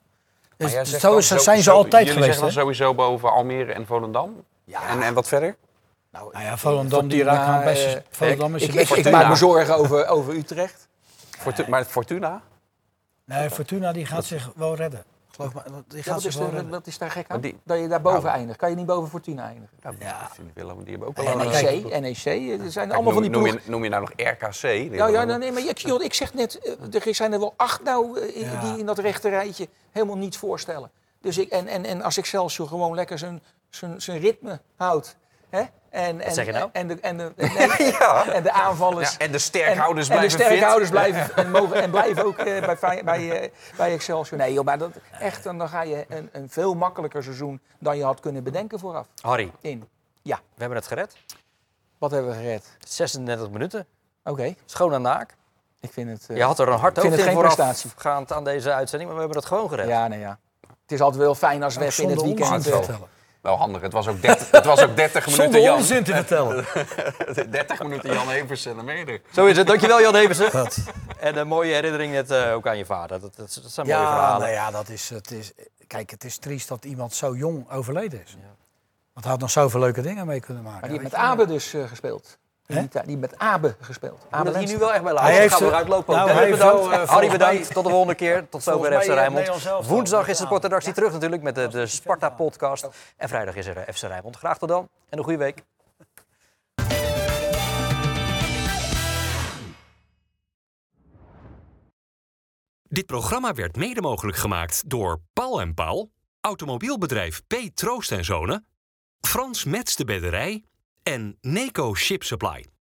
Speaker 4: Maar
Speaker 5: Dus zo
Speaker 4: zo-
Speaker 5: zijn ze altijd
Speaker 4: jullie
Speaker 5: geweest.
Speaker 4: zeggen dan
Speaker 5: hè?
Speaker 4: sowieso boven Almere en Volendam?
Speaker 3: Ja.
Speaker 4: En, en wat verder?
Speaker 3: Nou,
Speaker 5: Nou ja, Volendam die
Speaker 3: Fortuna,
Speaker 5: raakt aan best.
Speaker 3: eh,
Speaker 5: Volendam is
Speaker 3: ik,
Speaker 5: je
Speaker 3: ik, ik maak me zorgen over, over Utrecht.
Speaker 4: Fortu- Maar Fortuna?
Speaker 5: Nee, Fortuna die gaat zich wel redden. Geloof me, die
Speaker 3: Ja,
Speaker 5: gaat
Speaker 3: wat,
Speaker 5: zich
Speaker 3: is
Speaker 5: wel redden.
Speaker 3: wat is daar gek
Speaker 4: Maar
Speaker 3: aan?
Speaker 4: die-
Speaker 3: Dat je daar boven
Speaker 4: Nou.
Speaker 3: eindigt. Kan je niet boven Fortuna eindigen?
Speaker 5: Ja.
Speaker 4: Willem, die hebben ook wel
Speaker 5: maar
Speaker 4: een...
Speaker 3: NEC, NEC, er zijn
Speaker 4: Kijk,
Speaker 3: allemaal van die
Speaker 4: noem, noem,
Speaker 3: ploegen.
Speaker 4: je, noem je nou nog RKC?
Speaker 3: Ja, ja, nee, nee, maar ik, joh, ik zeg net, eh, er zijn er wel acht nou eh, in-
Speaker 5: Ja.
Speaker 3: die in dat rechte rijtje helemaal niets voorstellen. Dus ik, en, en, en als Excelsior gewoon lekker zijn, zijn, zijn ritme houdt. Hè? En, en,
Speaker 2: zeg je nou?
Speaker 3: En de, en de, nee,
Speaker 4: Ja.
Speaker 3: en de aanvallers.
Speaker 4: Ja, en de sterkhouders
Speaker 3: en, en de
Speaker 4: blijven fit.
Speaker 3: sterkhouders blijven, en, mogen, en blijven ook eh, bij, bij, eh, bij Excelsior. Nee, joh, maar dat, echt, dan dan ga je een, een veel makkelijker seizoen dan je had kunnen bedenken vooraf.
Speaker 2: Harry,
Speaker 3: In. Ja,
Speaker 2: we hebben het gered.
Speaker 3: wat hebben we gered?
Speaker 2: 36 minuten.
Speaker 3: Oké,
Speaker 2: Schoon en naak.
Speaker 3: ik vind het... eh,
Speaker 2: Je had er een hard
Speaker 3: ik vind
Speaker 2: hoofd
Speaker 3: het
Speaker 2: in
Speaker 3: geen prestatie.
Speaker 2: voorafgaand aan deze uitzending, maar we hebben het gewoon gered.
Speaker 3: Ja, nee, ja. Het is altijd wel fijn als we in het
Speaker 5: zonder
Speaker 3: weekend...
Speaker 4: Wel handig, het was ook 30, het was ook 30 minuten
Speaker 5: Zonder
Speaker 4: Jan.
Speaker 5: onzin te vertellen.
Speaker 4: 30 minuten Jan Evers en er.
Speaker 2: Zo is het. Dankjewel Jan Heversen. En een mooie herinnering net eh, ook aan je vader. Dat, dat, dat zijn mooie
Speaker 5: Ja,
Speaker 2: verhalen.
Speaker 5: nou ja, dat is, het is, kijk, het is triest dat iemand zo jong overleden is. Want hij had nog zoveel leuke dingen mee kunnen maken.
Speaker 3: Maar die heeft met. Abe dus eh, gespeeld. Die met Abe gespeeld. Abe
Speaker 2: hier
Speaker 3: Lenstra.
Speaker 2: nu wel echt bij
Speaker 5: Hij heeft
Speaker 2: Gaan we eruit lopen.
Speaker 5: nou,
Speaker 2: Dennis
Speaker 5: hij
Speaker 2: bedankt.
Speaker 5: wel, eh,
Speaker 2: Harry bedankt.
Speaker 5: mij-
Speaker 2: Tot de volgende keer. Tot zover FC
Speaker 5: eh,
Speaker 2: Rijnmond.
Speaker 5: Wel.
Speaker 2: Woensdag is de
Speaker 5: Ja.
Speaker 2: sportredactie terug natuurlijk met de, de Sparta podcast. En vrijdag is er eh, FC Rijnmond. Graag tot dan en een goede week.
Speaker 1: Dit programma werd mede mogelijk gemaakt door Paul en Paul, automobielbedrijf P. Troost en Zonen, Frans Mets de Bedderij en Neco Ship Supply.